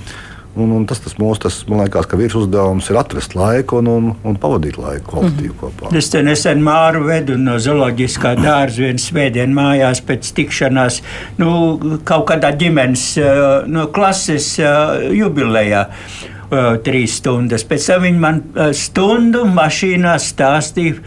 Un, un tas, tas mūsu, tas, man liekas, ka virsmas ir atrast laiku un, un, un pavadīt laiku kvalitatīvi mm. kopā. Es te nesen māru vedu no zooloģiskā dārza vienas svētdienas mājās pēc tikšanās nu, kaut kādā ģimenes no klases eh, jubilejā trīs stundas. Pēc tam viņi man uh, stundu mašīnā stāstīja,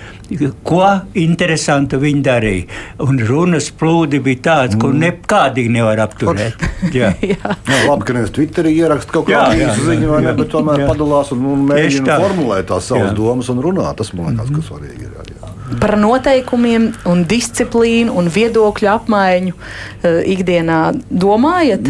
ko interesantu viņi darīja. Un runas plūdi bija tāds, mm. ko nekādīgi nevar apturēt. jā. jā. jā, labi, ka nevis Twitterī ierakst kaut kādu ziņu, vai ne, bet tomēr jā. padalās un, un mēģina formulēt tās savas jā. domas un runāt. Tas man liekas, mm -hmm. kas svarīgi ir. Jā par noteikumiem, un disciplīnu un viedokļu apmaiņu uh, ikdienā domājat?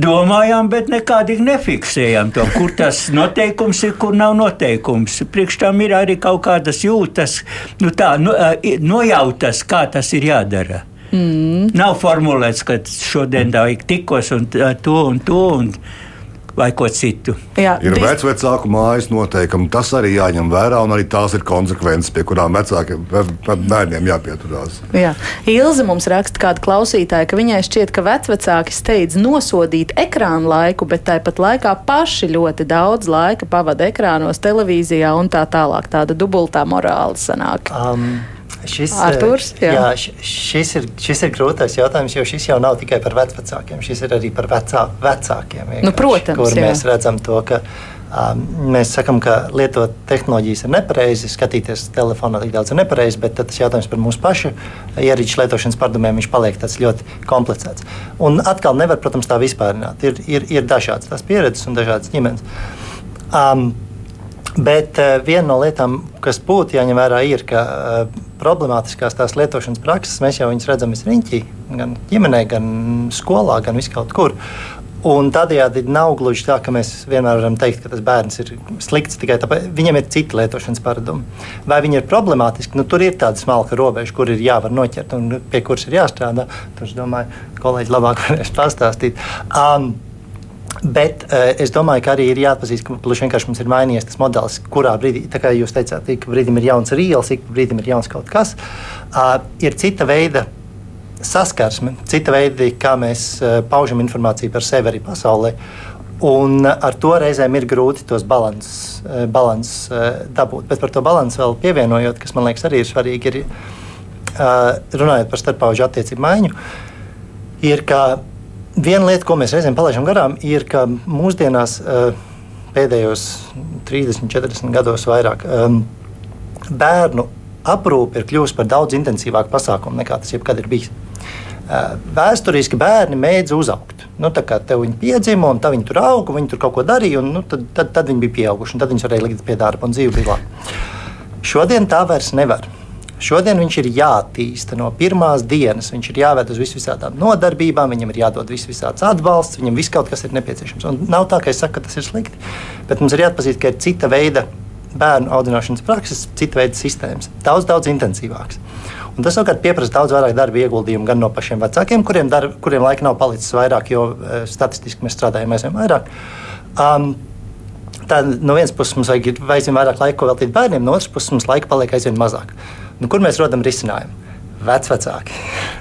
Domājām, bet nekādīgi nefiksējām to, kur tas noteikums ir, kur nav noteikums. Priekš tam ir arī kaut kādas jūtas, nu tā, no, uh, nojautas, kā tas ir jādara. Mm. Nav formulēts, ka šodien vajag tikos un uh, to un to. Un, vai ko citu. Jā, ir dis... vecāku mājas noteikumi. Tas arī jāņem vērā, un arī tās ir konsekvences, pie kurām vecākiem bērniem jāpieturās. Jā. Ilze mums raksta kāda klausītāja, ka viņai šķiet, ka vecāki steidz nosodīt ekrānu laiku, bet tāpat laikā paši ļoti daudz laika pavada ekrānos, televīzijā un tā tālāk. Tāda dubultā morāla sanāk. Um. Šis, Arturs, jā. Jā, šis, ir, šis ir grūtais jautājums, jo šis jau nav tikai par vecākiem. Šis ir arī par vecā, vecākiem. Nu, protams, kur jā. mēs redzam to, ka um, mēs sakām, ka lietot tehnoloģijas ir nepareizi, skatīties telefonā tik daudz ir nepareizi, bet tas jautājums par mūsu pašu ierīču lietošanas paradumiem paliek ļoti komplicēts. Un atkal nevar, protams, tā vispārināt. Ir, ir, ir dažādas tās pieredzes un dažādas ģimenes. Um, Bet uh, viena no lietām, kas būtu jāņem vērā, ir, ka uh, problemātiskās tās lietošanas prakses mēs jau redzam visriņķī, gan ģimenē, gan skolā, gan viskaut kur. Un tādējādi nav gluži tā, ka mēs vienmēr varam teikt, ka tas bērns ir slikts tikai tāpēc, ka viņam ir citi lietošanas paradumi. Vai viņi ir problemātiski? Nu, tur ir tāda smalka robeža, kur ir jāvar noķert un pie kuras ir jāstrādā. Tur, es domāju, kolēģi labāk varēs pastāstīt. Um, Bet uh, es domāju, ka arī ir jāatpazīst, ka vienkārši mums ir mainījies tas modelis, kurā brīdī, kā jūs teicāt, ik brīdim ir jauns rīls, ik brīdim ir jauns kaut kas. Uh, ir cita veida saskarsme, cita veida, kā mēs uh, paužam informāciju par sevi arī pasaulē. Un ar to reizēm ir grūti tos balansus balans, dabūt. Bet par to balansu vēl pievienojot, kas man liekas arī ir svarīgi, ir runājot par starppauģu attiecību maiņu, ir, ka Viena lieta, ko mēs reizēm palaidām garām, ir, ka mūsdienās eh, pēdējos 30, 40 gados vairāk ehm, bērnu aprūpe ir kļuvusi par daudz intensīvāku pasākumu nekā tas jebkad ir bijis. Eh, vēsturiski bērni mēdz uzaugt. Nu, tā kā viņi piedzima, un viņi tur auga, viņi tur kaut ko darīja, un nu, tad, tad, tad viņi bija pieauguši, un tad viņi varēja likt pie darba un dzīve bija labi. Šodien tā vairs nevar. Šodien viņš ir jāattīsta no pirmās dienas. Viņš ir jāved uz visām nodarbībām, viņam ir jādod visāds atbalsts, viņam viss kaut kas ir nepieciešams. Un nav tā, ka es saku, ka tas ir slikti, bet mums ir jāatpazīst, ka ir cita veida bērnu audzināšanas prakses, cita veida sistēmas, daudz, daudz intensīvākas. Un tas savukārt prasa daudz vairāk darba ieguldījumu gan no pašiem vecākiem, kuriem, darba, kuriem laika nav palicis vairāk, jo uh, statistiski mēs strādājam aizvien vairāk. Um, tā, no vienas puses mums vajag aizvien vairāk laika, veltīt bērniem, no otras puses mums laika paliek aizvien mazāk. Nu, kur mēs rodam risinājumu? Vecvecāki.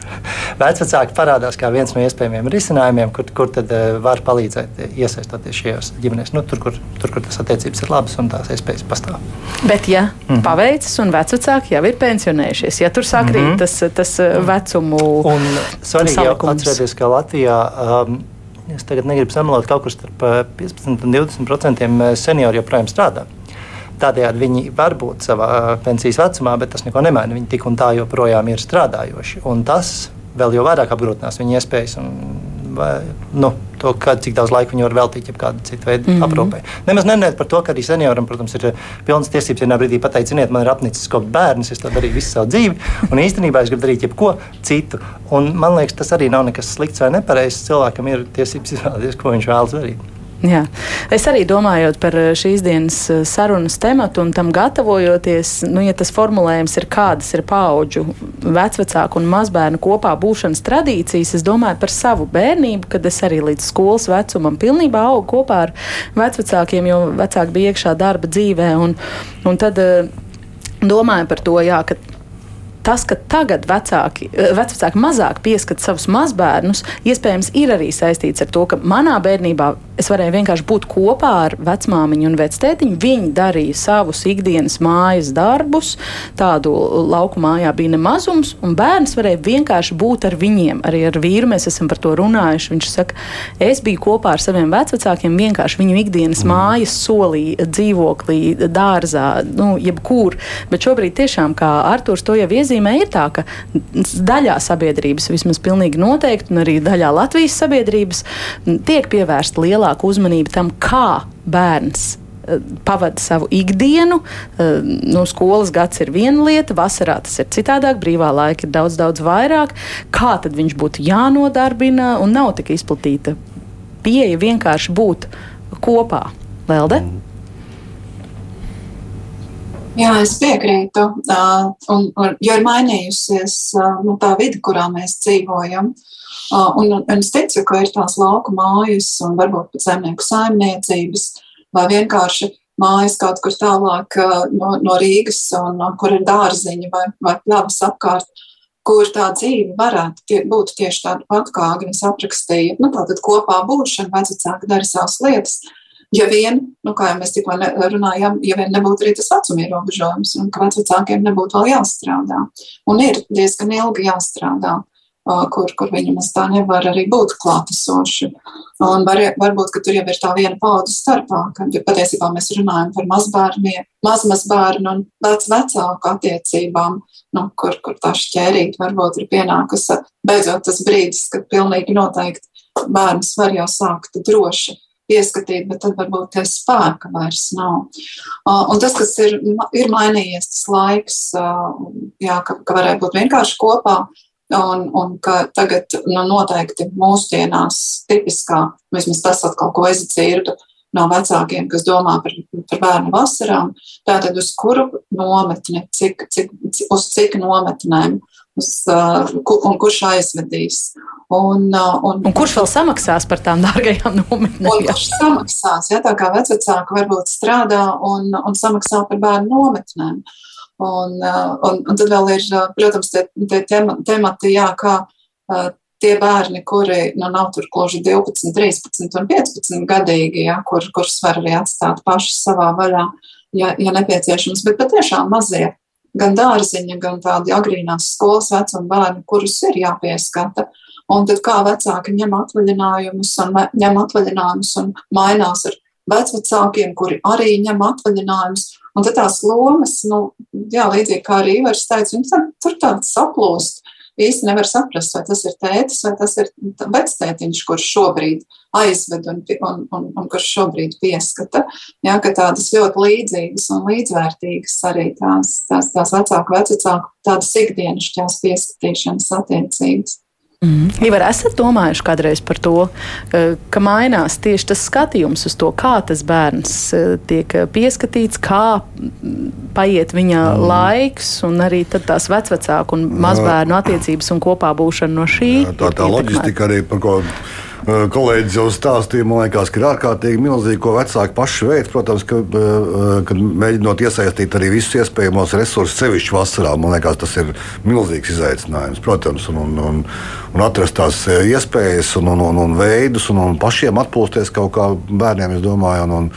Vecvecāki parādās kā viens no iespējamiem risinājumiem, kur, kur tad uh, var palīdzēt iesaistoties šajās ģimenēs. Nu, tur, kur, tur, kur tas attiecības ir labas un tās iespējas pastāv. Bet, ja mm -hmm. paveicis un vecvecāki jau ir pensionējušies, ja tur sakrīt mm -hmm. tas, tas uh, vecumu un svarīgi jau atcerēties, ka Latvijā. Um, Es tagad negribu samalot, kaut kur starp 15 uh, un 20 procentiem senioru joprojām strādā. Tādējādi viņi var būt savā pensijas vecumā, bet tas neko nemaina. Viņi tik un tā joprojām ir strādājoši. Un tas vēl jau vairāk apgrūtinās viņu iespējas. Un, vai, nu, to, kā, cik daudz laika viņi var veltīt kādu citu veidu mm -hmm. aprūpē. Nemaz nenēt par to, ka arī senioram, protams, ir pilnas tiesības vienā brīdī pateikt, ziniet, man ir apnicis kāds bērns, es to darīju visu savu dzīvi, un īstenībā es gribu darīt jebko citu. Un man liekas, tas arī nav nekas slikts vai nepareizs. Cilvēkam ir tiesības izvēlēties, ko viņš vēlas darīt. Jā. Es arī domājot par eh, šīs dienas eh, sarunas tematu un tam gatavojoties, nu, ja tas formulējums ir kādas ir paudžu vecvecāku un mazbērnu kopā būšanas tradīcijas, es domāju par savu bērnību, kad es arī līdz skolas vecumam pilnībā augu kopā ar vecvecākiem, jo vecāki bija iekšā darba dzīvē. Un, un tad eh, domāju par to, jā, ka tas, ka tagad vecāki, eh, vecāki mazāk pieskat savus mazbērnus, iespējams, ir arī saistīts ar to, ka manā bērnībā es varēju vienkārši būt kopā ar vecmāmiņu un vectētiņu. Viņi darīja savus ikdienas mājas darbus, tādu lauku mājā bija nemazums, un bērns varēja vienkārši būt ar viņiem. Arī ar vīru mēs esam par to runājuši. Viņš saka, es biju kopā ar saviem vecākiem, vienkārši viņu ikdienas mm. mājas solī, dzīvoklī, dārzā, nu, jebkur. Bet šobrīd tiešām, kā Artūrs to jau iezīmē, nozīmē ir tā, ka daļā sabiedrības, vismaz pilnīgi noteikti, un arī daļā Latvijas sabiedrības, tiek pievērsta lielāka uzmanība tam, kā bērns e, pavada savu ikdienu. E, no skolas gads ir viena lieta, vasarā tas ir citādāk, brīvā laika ir daudz, daudz vairāk. Kā tad viņš būtu jānodarbina un nav tik izplatīta pieeja vienkārši būt kopā? Lelde? Mm. Jā, es piekrītu. Uh, un, un, jo ir mainījusies uh, nu, tā vide, kurā mēs dzīvojam. Uh, un, un es ticu, ka ir tās lauku mājas, un varbūt pat zemnieku saimniecības, vai vienkārši mājas kaut kur tālāk no, no Rīgas, un, kur ir dārziņi vai, vai pļavas apkārt, kur tā dzīve varētu tie, būt tieši tāda pati, kā Agnēs aprakstīja. Nu, tātad kopā būšana, vecāki dara savas lietas. Ja vien, nu, kā jau mēs tikko runājām, ja vien nebūtu arī tas vecuma ierobežojums, un ka vecākiem nebūtu vēl jāstrādā. Un ir diezgan ilgi jāstrādā, kur, kur viņi maz tā nevar arī būt klātesoši. Un var, varbūt, ka tur jau ir tā viena paudze starpā, kad patiesībā mēs runājam par mazbērniem, mazmazbērnu un vec vecāku attiecībām, nu, kur, kur tā šķērīt varbūt ir pienākusi beidzot tas brīdis, kad pilnīgi noteikti bērns var jau sākt droši pieskatīt, bet tad varbūt tie spēka vairs nav. Un tas, kas ir, ir mainījies, tas laiks, jā, ka, ka varēja būt vienkārši kopā, un, un ka tagad nu, noteikti mūsdienās tipiskā, vismaz tas atkal, ko es dzirdu, no vecākiem, kas domā par, par bērnu vasarām, tātad uz kuru nometni, cik, cik, uz cik nometnēm, uz, uh, un kurš aizvedīs. Un, uh, un, un kurš vēl samaksās par tām dārgajām nometnēm? Kurš samaksās, ja tā kā vecāki varbūt strādā un, un samaksā par bērnu nometnēm. Un, uh, un, un tad vēl ir, protams, tie, tie temati, jā, kā tie bērni, kuri nu, nav tur gluži 12, 13 un 15 gadīgi, ja, kur, kurus var arī atstāt paši savā vaļā, ja, ja nepieciešams, bet patiešām mazie gan dārziņa, gan tādi agrīnās skolas vecuma bērni, kurus ir jāpieskata. Un tad kā vecāki ņem atvaļinājumus un ņem atvaļinājumus un mainās ar vecvecākiem, kuri arī ņem atvaļinājumus. Un tad tās lomas, nu, jā, līdzīgi kā arī Ivars teica, tur tāds saplūst. Īsti nevar saprast, vai tas ir tētis vai tas ir vectētiņš, kurš šobrīd aizved un, un, un, un kurš šobrīd pieskata. Jā, ka tādas ļoti līdzīgas un līdzvērtīgas arī tās, tās, tās vecāku, vecāku tādas ikdienas tās pieskatīšanas attiecības. Mm. Ivar, esat domājuši kādreiz par to, ka mainās tieši tas skatījums uz to, kā tas bērns eh, tiek pieskatīts, kā paiet viņa mm. laiks, un arī tās vecvecāku un mazbērnu attiecības un kopā būšana no šī. Jā, tā tā loģistika arī, par ko kolēģis jau stāstīja, man liekas, ka ir ārkārtīgi milzīgi, ko vecāki paši veids. Protams, ka, kad mēģinot iesaistīt arī visus iespējamos resursus, sevišķi vasarā, man liekas, tas ir milzīgs izaicinājums. Protams, un, un, un, un atrast tās iespējas un, un, un, un veidus un, un pašiem atpūsties kaut kā bērniem, es domāju. Un, un,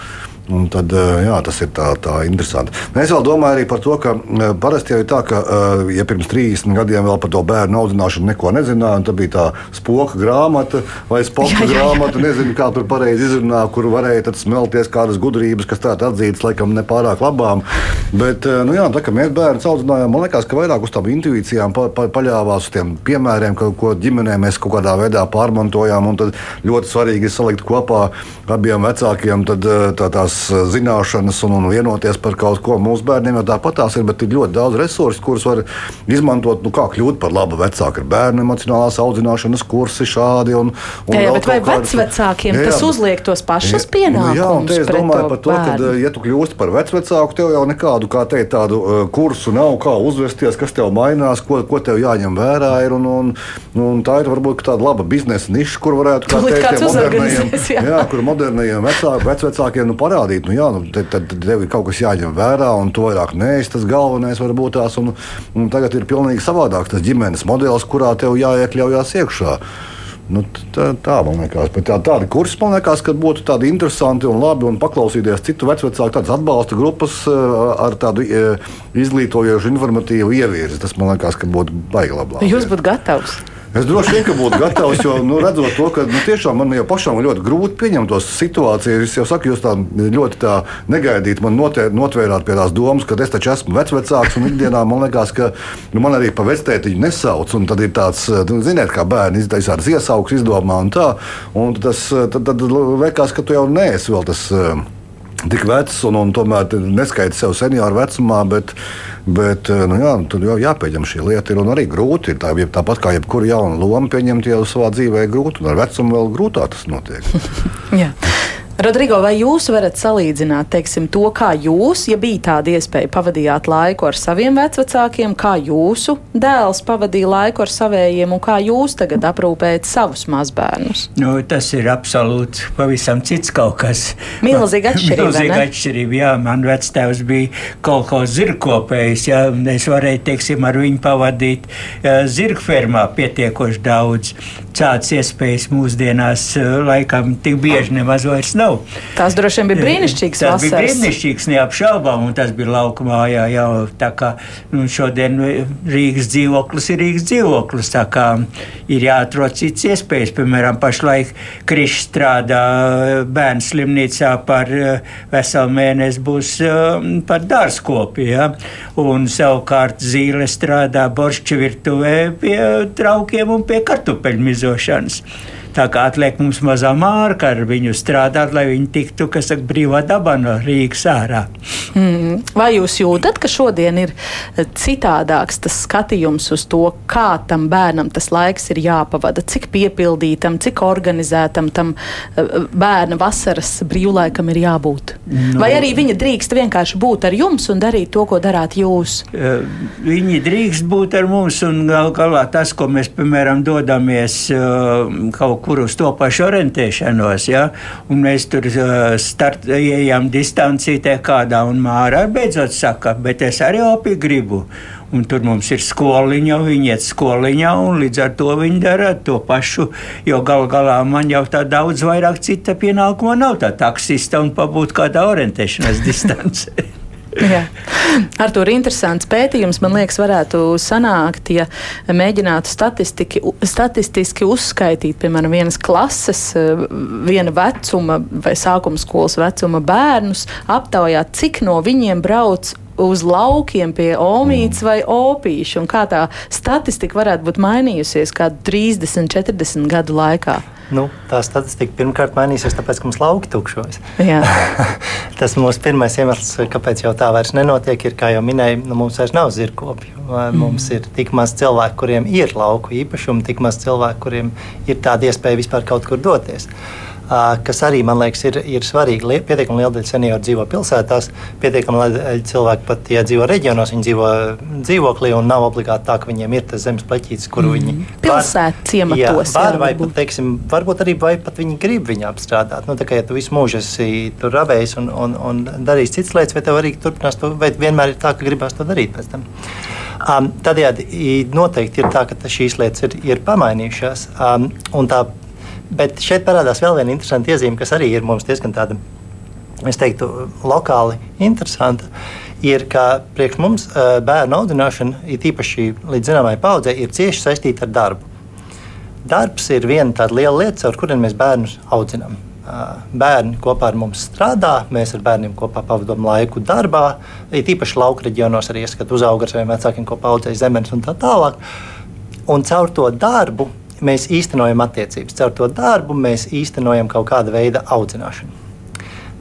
Un tad, eh, jā, tas ir tā, tā interesanti. Mēs vēl domājam arī par to, ka eh, parasti jau ir tā, ka, eh, ja pirms 30 gadiem vēl par to bērnu audzināšanu neko nezināja, tad bija tā spoka grāmata vai spoka grāmata, nezinu, kā tur pareizi izrunā, kur varēja smelties kādas gudrības, kas tādas atzītas, laikam, nepārāk labām. Bet, nu jā, tā kā mēs bērnu audzinājām, man liekas, ka vairāk uz tām intuīcijām pa, pa, paļāvās uz tiem piemēriem, ka, ko ģimenē mēs kaut kādā veidā pārmantojām. Tad ļoti svarīgi ir salikt kopā abiem vecākiem tad, tā, tās tās eh, zināšanas un, un vienoties par kaut ko. Mūsu bērniem jau tāpat tās ir, bet ir ļoti daudz resursu, kurus var izmantot. Nu, kā kļūt par labu vecāku ar bērnu emocionālās audzināšanas kursi šādi. Un, un jā, jā, bet vai kāds, vecākiem jā, tas uzliek tos pašus pienākumus? Jā, un te es domāju par to, ka, eh, ja tu kļūsti par vecāku, tev jau nekādu, kā teikt, tādu uh, kursu nav, kā uzvesties, kas tev mainās, ko, ko tev jāņem vērā. Ir, un, un, un tā ir varbūt tāda laba biznesa niša, kur varētu, teikt, modernajiem, jā. Jā, kur modernajiem vecākiem, vecvecākiem nu, parādīt parādīt, nu, jā, nu, tad, tad tev ir kaut kas jāņem vērā, un to vairāk neesi tas galvenais varbūt tās. Un, un tagad ir pilnīgi savādāk tas ģimenes modelis, kurā tev jāiekļaujas iekšā. Nu, tā, tā man liekas, bet tā, tādi kursi man liekas, ka būtu tādi interesanti un labi un paklausīties citu vecāku, tādas atbalsta grupas eh, ar tādu eh, izglītojošu, informatīvu ievirzi. Tas man liekas, ka būtu baigi labi. Jūs būtu gatavs? Es droši vien būtu gatavs, jo nu, redzot to, ka nu, tiešām man jau pašam ļoti grūti pieņemt tos situācijas. Es jau saku, jūs tā ļoti tā negaidīt man notē, notvērāt pie tās domas, ka es taču esmu vecvecāks un ikdienā man liekas, ka nu, man arī pa vectētiņu nesauc. Un tad ir tāds, nu, ziniet, kā bērni izdaisās iesauks, izdomā un tā. Un tas tad, tad liekas, ka tu jau neesi vēl tas tik vecs un, un tomēr neskaidrs sev senioru vecumā, bet, bet nu, jā, tur jau jāpieņem šī lieta. Ir arī grūti. Ir tā, tāpat kā jebkura jauna loma pieņemt jau savā dzīvē, grūti. Un ar vecumu vēl grūtāk tas notiek. Rodrigo, vai jūs varat salīdzināt teiksim, to, kā jūs, ja bija tāda iespēja, pavadījāt laiku ar saviem vecākiem, kā jūsu dēls pavadīja laiku ar saviem, un kā jūs tagad aprūpējat savus mazbērnus? Nu, tas ir absolūti pavisam cits kaut kas. Milzīga atšķirība. Milzīga atšķirība, jā. Man vectēvs bija kaut ko zirgkopējis, jā, es varēju, teiksim, ar viņu pavadīt zirgfermā pietiekoši daudz. Tādas iespējas mūsdienās laikam tik bieži nemaz vairs nav nav. Tās droši vien bija brīnišķīgas. Tas bija brīnišķīgs, neapšaubām, un tas bija laukumā jau, jau tā kā nu, šodien Rīgas dzīvoklis ir Rīgas dzīvoklis. Tā kā ir jāatrod cits iespējas. Piemēram, pašlaik Krišs strādā bērnu slimnīcā par veselu mēnesi būs eh, par dārzkopi. Ja? Un savukārt Zīle strādā boršķa virtuvē pie traukiem un pie kartupeļu mizošanas. Tā kā atliek mums mazā mārka ar viņu strādāt, lai viņi tiktu, kas saka, brīvā dabā no Rīgas ārā. Mm. Vai jūs jūtat, ka šodien ir eh, citādāks tas skatījums uz to, kā tam bērnam tas laiks ir jāpavada, cik piepildītam, cik organizētam tam eh, bērna vasaras brīvlaikam ir jābūt? Nu, Vai arī viņa drīkst vienkārši būt ar jums un darīt to, ko darāt jūs? Eh, viņi drīkst būt ar mums un gal galā tas, ko mēs, piemēram, dodamies kaut kur uz to pašu orientēšanos. Ja? Un mēs tur start, ejam distancītē kādā un mārā beidzot saka, bet es arī opi gribu. Un tur mums ir skoliņa, viņi iet skoliņā, un līdz ar to viņi dara to pašu. Jo gal galā man jau tā daudz vairāk cita pienākuma nav, tā taksista un pabūt kādā orientēšanās distancē. Ar to ir interesants pētījums. Man liekas, varētu sanākt, ja mēģinātu statistiski uzskaitīt, piemēram, vienas klases, viena vecuma vai sākuma skolas vecuma bērnus, aptaujāt, cik no viņiem brauc uz laukiem pie omītes mm. vai opīša, un kā tā statistika varētu būt mainījusies kādu 30, 40 gadu laikā? Nu, tā statistika pirmkārt mainīsies, tāpēc, ka mums lauki tukšojas. Tas mūsu pirmais iemesls, kāpēc jau tā vairs nenotiek, ir, kā jau minēju, nu, mums vairs nav zirgkopju. Mm. Mums ir tik maz cilvēku, kuriem ir lauku īpašumi, tik maz cilvēku, kuriem ir tāda iespēja vispār kaut kur doties. Uh, kas arī man liekas ir, ir svarīgi. Pietiekami liela daļa senioru dzīvo pilsētās, pietiekami liela daļa cilvēku pat, ja dzīvo reģionos, viņi dzīvo dzīvoklī un nav obligāti tā, ka viņiem ir tas zemes pleķītis, kuru mm. viņi pilsētā ciematos. Var, vai pat, teiksim, varbūt arī vai pat viņi grib viņu apstrādāt. Nu, tā kā ja tu visu mūžu esi tur rabējis un, un, un darījis citas lietas, vai tev arī turpinās to, vai vienmēr ir tā, ka gribās to darīt pēc tam. Um, Tādējādi noteikti ir tā, ka šīs lietas ir, ir pamainījušās. Um, tā Bet šeit parādās vēl viena interesanta iezīme, kas arī ir mums diezgan tāda, es teiktu, lokāli interesanta. Ir, ka priekš mums bērnu audzināšana, it īpaši līdz zināmai paudzei, ir cieši saistīta ar darbu. Darbs ir viena tāda liela lieta, ar kuriem mēs bērnus audzinām. Bērni kopā ar mums strādā, mēs ar bērniem kopā pavadām laiku darbā. Ir īpaši lauka reģionos arī ieskatu uzauga ar saviem vecākiem, kopā audzēja zemes un tā tālāk. Un caur to darbu mēs īstenojam attiecības. Caur to darbu mēs īstenojam kaut kāda veida audzināšanu.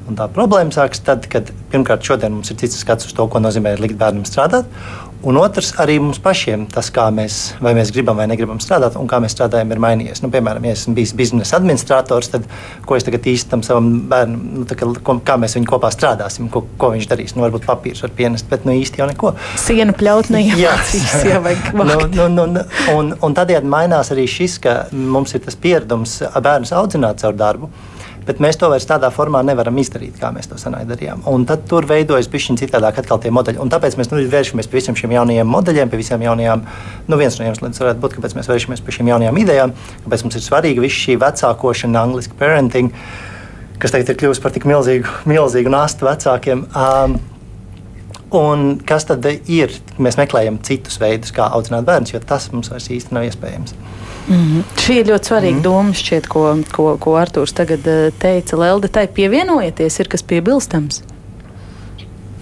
Un tā problēma sākas tad, kad pirmkārt šodien mums ir cits skats uz to, ko nozīmē likt bērnam strādāt. Un otrs, arī mums pašiem tas, kā mēs, mēs gribam vai negribam strādāt, un kā mēs strādājam, ir mainījies. Nu, piemēram, ja esmu bijis biznesa administrators, tad ko es tagad īstenam savam bērnam, nu, kā, kā mēs viņu kopā strādāsim, ko, ko viņš darīs. Nu, varbūt papīrs var pienest, bet nu, īsti jau neko. Sienu pļautnē jāatcīs, jā, nu, nu, nu, nu, un, un tādējādi mainās arī šis, ka mums ir tas pieredums bērnus audzināt caur darbu bet mēs to vairs tādā formā nevaram izdarīt, kā mēs to senāk darījām. Un tad tur veidojas pišķiņa citādāk atkal tie modeļi. Un tāpēc mēs nu, vēršamies pie visiem šiem jaunajiem modeļiem, pie visām jaunajām, nu viens no iemesliem varētu būt, kāpēc mēs vēršamies pie šīm jaunajām idejām, kāpēc mums ir svarīga visa šī vecākošana, angliski parenting, kas tagad ir kļuvusi par tik milzīgu, milzīgu nastu vecākiem. Um, Un kas tad ir? Mēs meklējam citus veidus, kā audzināt bērnus, jo tas mums vairs īsti nav iespējams. Mm -hmm. Šī ir ļoti svarīga mm -hmm. doma, šķiet, ko, ko, ko Arthurs tagad eh, teica. Lelde, tai pievienojieties, ir kas piebilstams?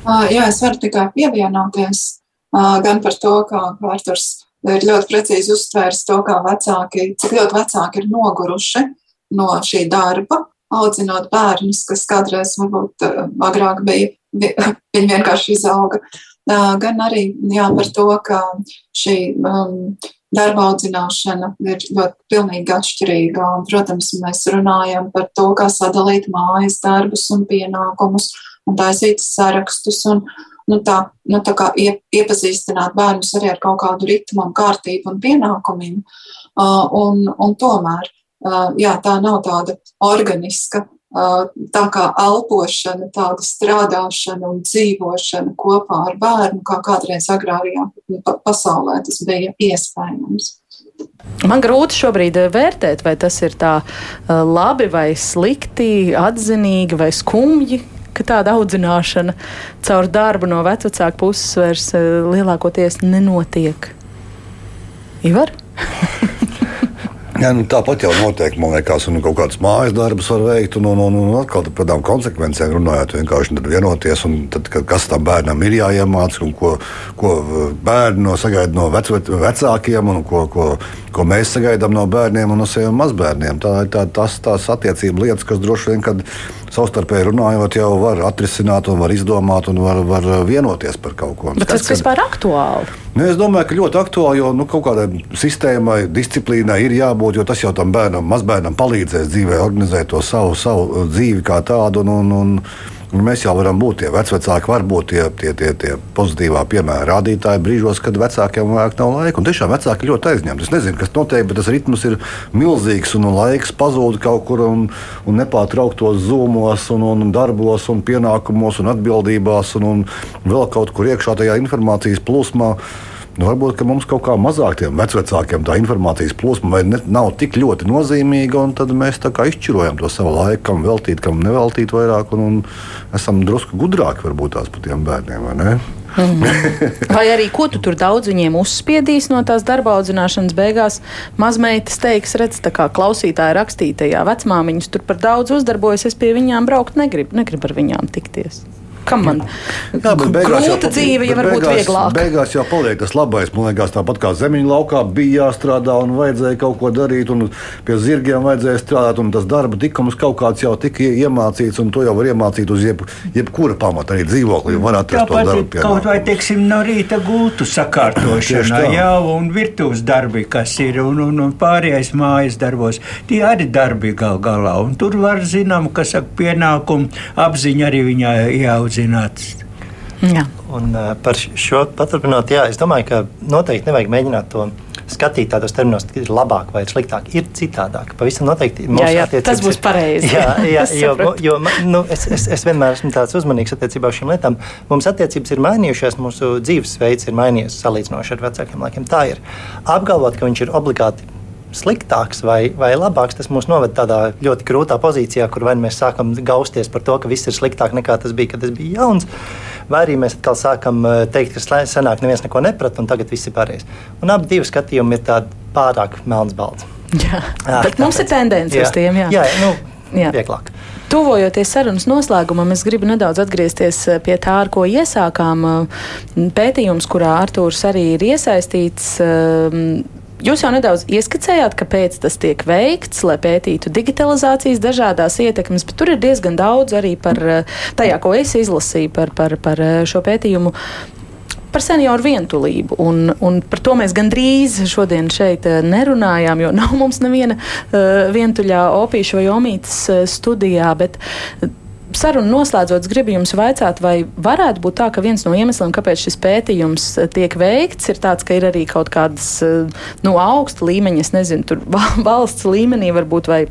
Uh, jā, es varu tikai pievienoties uh, gan par to, kā Arthurs ir ļoti precīzi uztvērs to, kā vecāki, cik ļoti vecāki ir noguruši no šī darba, audzinot bērnus, kas kādreiz varbūt uh, agrāk bija, viņi vienkārši izauga. Gan arī jā, par to, ka šī um, darba audzināšana ir ļoti pilnīgi atšķirīga. Un, protams, mēs runājam par to, kā sadalīt mājas darbus un pienākumus un taisīt sarakstus. Un, nu, tā, nu, tā kā iepazīstināt bērnus arī ar kaut kādu ritmu un kārtību un pienākumiem. Uh, un, un tomēr uh, jā, tā nav tāda organiska tā kā elpošana, tāda strādāšana un dzīvošana kopā ar bērnu, kā kādreiz agrārajā pasaulē tas bija iespējams. Man grūti šobrīd vērtēt, vai tas ir tā labi vai slikti, atzinīgi vai skumji, ka tāda audzināšana caur darbu no vecāka puses vairs lielākoties nenotiek. Ivar? Jā, nu, tāpat jau noteikti, man liekas, un kaut kādas mājas darbus var veikt, un, un, un, un atkal par tādām konsekvencēm runājot, vienkārši vienoties, un tad, kas tam bērnam ir jāiemācās, un ko, ko bērni no sagaida no vec, vecākiem, un ko, ko, ko mēs sagaidām no bērniem un no saviem mazbērniem. Tā ir tā, tas, tās attiecību lietas, kas droši vien, kad savstarpēji runājot, jau var atrisināt, un var izdomāt, un var, var vienoties par kaut ko. Bet tas, tas vispār aktuāli? Nu, es domāju, ka ļoti aktuāli, jo nu, kaut kādai sistēmai, disciplīnai ir jābūt, jo tas jau tam bērnam, mazbērnam palīdzēs dzīvē, organizēt to savu, savu dzīvi kā tādu. Un, un, un, Un mēs jau varam būt tie vecāki, var būt tie, tie, tie, tie pozitīvā piemēra rādītāji brīžos, kad vecākiem vajag nav laika. Un tiešām vecāki ļoti aizņemti. Es nezinu, kas notiek, bet tas ritms ir milzīgs un laiks pazūd kaut kur un, un nepārtrauktos zūmos, un, un darbos, un pienākumos un atbildībās un, un vēl kaut kur iekšā tajā informācijas plūsmā. Nu, varbūt mums kaut kā mazāk tiem vecākiem tā informācijas plūsma ne, nav tik ļoti nozīmīga, un tad mēs izšķirojam to savu laiku, kam veltīt, kam neveltīt vairāk, un, un esam drusku gudrāki varbūt tās par tiem bērniem. Mm. vai arī ko tu tur daudz viņiem uzspiedīs no tās darba audzināšanas beigās? Mazmeitas teiks, redz, tā kā klausītāja rakstītajā vecmāmiņas tur par daudz uzdarbojas, es pie viņām braukt negribu, negribu ar viņām tikties. Kam man Jā, grūta jau, dzīve, ja varbūt beigās, vieglāk. Beigās jau paliek tas labais. Man liekas, tāpat kā zemiņu laukā bija jāstrādā un vajadzēja kaut ko darīt, un pie zirgiem vajadzēja strādāt, un tas darba tikums kaut kāds jau tika iemācīts, un to jau var iemācīt uz jeb, jebkura pamata, arī dzīvoklī. Var atrast to darbu. Pienākumu. Kaut vai, teiksim, no rīta gultu sakārtošana, jā, un virtuves darbi, kas ir, un, un, un pārējais mājas darbos. Tie arī darbi gal galā, un tur var zinām, kas saka pienākumu apziņa arī viņai jāaudzināts. Jā. Un, uh, par šo paturpinot, jā, es domāju, ka noteikti nevajag mēģināt to skatīt tādos terminos, ka ir labāk vai sliktāk. Ir citādāk. Pavisam noteikti jā, jā, tas būs pareizi. Jā, jā jo, jo nu, es, es, es vienmēr esmu tāds uzmanīgs attiecībā uz šīm lietām. Mums attiecības ir mainījušās, mūsu dzīvesveids ir mainījies salīdzinoši ar vecākiem laikiem. Tā ir. Apgalvot, ka viņš ir obligāti sliktāks vai, vai labāks, tas mūs noved tādā ļoti grūtā pozīcijā, kur vai nu mēs sākam gausties par to, ka viss ir sliktāk nekā tas bija, kad es biju jauns, vai arī mēs atkal sākam eh, teikt, ka senāk neviens neko neprata un tagad viss ir pareizi. Un abi divi skatījumi ir tādi pārāk melns balts. Jā, jā, bet mums ir tendence uz tiem. Jā, jā nu, jā. vieglāk. Tuvojoties sarunas noslēgumam, es gribu nedaudz atgriezties eh, pie tā, ar ko iesākām. Eh, pētījums, kurā Artūrs arī ir iesaistīts, Jūs jau nedaudz ieskicējāt, kāpēc tas tiek veikts, lai pētītu digitalizācijas dažādās ietekmes, bet tur ir diezgan daudz arī par tajā, ko es izlasīju par, par, par šo pētījumu par senioru vientulību. Un, un par to mēs gandrīz šodien šeit nerunājām, jo nav mums neviena uh, vientuļā opīša vai omītas studijā. Bet, sarunu noslēdzot, gribu jums vaicāt, vai varētu būt tā, ka viens no iemesliem, kāpēc šis pētījums eh, tiek veikts, ir tāds, ka ir arī kaut kādas eh, no augsta līmeņa, es nezinu, tur valsts līmenī varbūt vai,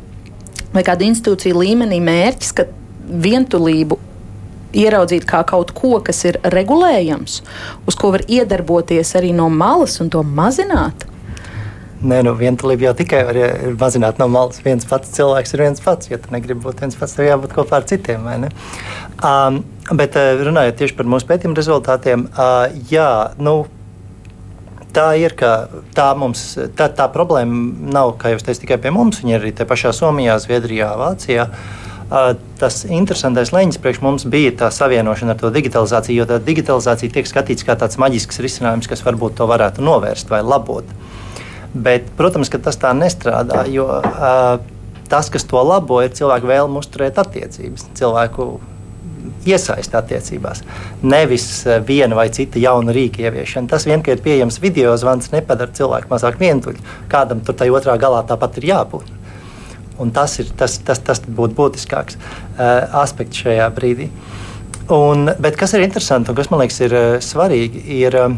vai kāda institūcija līmenī mērķis, ka vientulību ieraudzīt kā kaut ko, kas ir regulējams, uz ko var iedarboties arī no malas un to mazināt? Nē, nu, vientulība jau tikai var mazināt no malas. Viens pats cilvēks ir viens pats. Ja tu negribi būt viens pats, tev jābūt kopā ar citiem. Um, bet uh, runājot tieši par mūsu pētījumu rezultātiem, uh, jā, nu, tā ir, ka tā, mums, tā, tā problēma nav, kā jau teicu, tikai pie mums. Viņa ir arī te pašā Somijā, Zviedrijā, Vācijā. Uh, tas interesantais leņķis priekš mums bija tā savienošana ar to digitalizāciju, jo tā digitalizācija tiek skatīta kā tāds maģisks risinājums, kas varbūt to varētu novērst vai labot. Uh, Bet, protams, ka tas tā nestrādā, jo uh, tas, kas to labo, ir cilvēku vēlme uzturēt attiecības, cilvēku iesaist attiecībās. Nevis viena vai cita jauna rīka ieviešana. Tas vien, ka ir pieejams video zvans, nepadara cilvēku mazāk vientuļu. Kādam tur tajā otrā galā tāpat ir jābūt. Un tas ir tas, tas, tas būtu būtiskāks uh, aspekts šajā brīdī. Un, bet kas ir interesanti un kas man liekas ir uh, svarīgi, ir uh,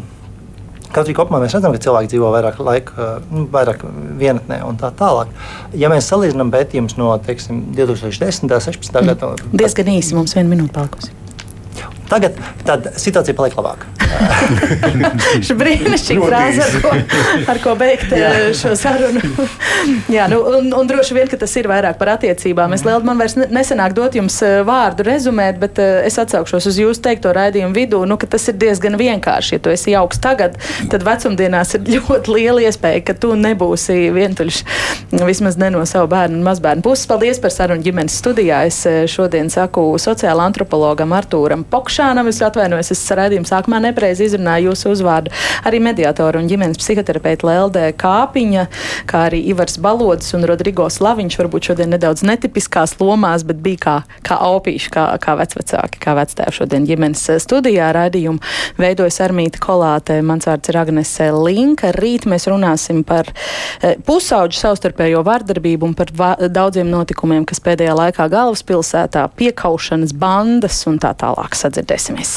Kaut arī kopumā mēs redzam, ka cilvēki dzīvo vairāk laika, nu, vairāk vienatnē un tā tālāk. Ja mēs salīdzinām pētījumus no teiksim, 2010. un 2016. gada, tad diezgan īsi mums viena minūte palikusi. Tagad situācija paliek labāka. Šī brīnišķīga frāze, ar ko, ar ko beigt Jā. Eh, šo sarunu. Jā, nu, un, un droši vien, ka tas ir vairāk par attiecībām. Es lielu man vairs nesenāk dot jums eh, vārdu rezumēt, bet uh, es atsaukšos uz jūsu teikto raidījumu vidū, nu, ka tas ir diezgan vienkārši. Ja tu esi jauks tagad, tad vecumdienās ir ļoti liela iespēja, ka tu nebūsi vientuļš vismaz ne no savu bērnu un mazbērnu puses. Paldies par sarunu ģimenes studijā. Es šodien saku sociāla antropologam Artūram Pokšam. Šānam es atvainojos, es raidījuma sākumā nepareizi izrunāju jūsu uzvārdu. Arī mediātoru un ģimenes psihoterapeita Lelde Kāpiņa, kā arī Ivars Balods un Rodrigo Slaviņš varbūt šodien nedaudz netipiskās lomās, bet bija kā, kā opīši, kā, kā vecvecāki, kā vectēvi šodien ģimenes studijā raidījumu veidojas Armīta Kolāte. Mans vārds ir Agnese Linka. Rīt mēs runāsim par e, pusauģu savstarpējo vardarbību un par daudziem notikumiem, kas pēdējā laikā galvaspilsētā piekaušanas bandas un tā tālāk to SMS.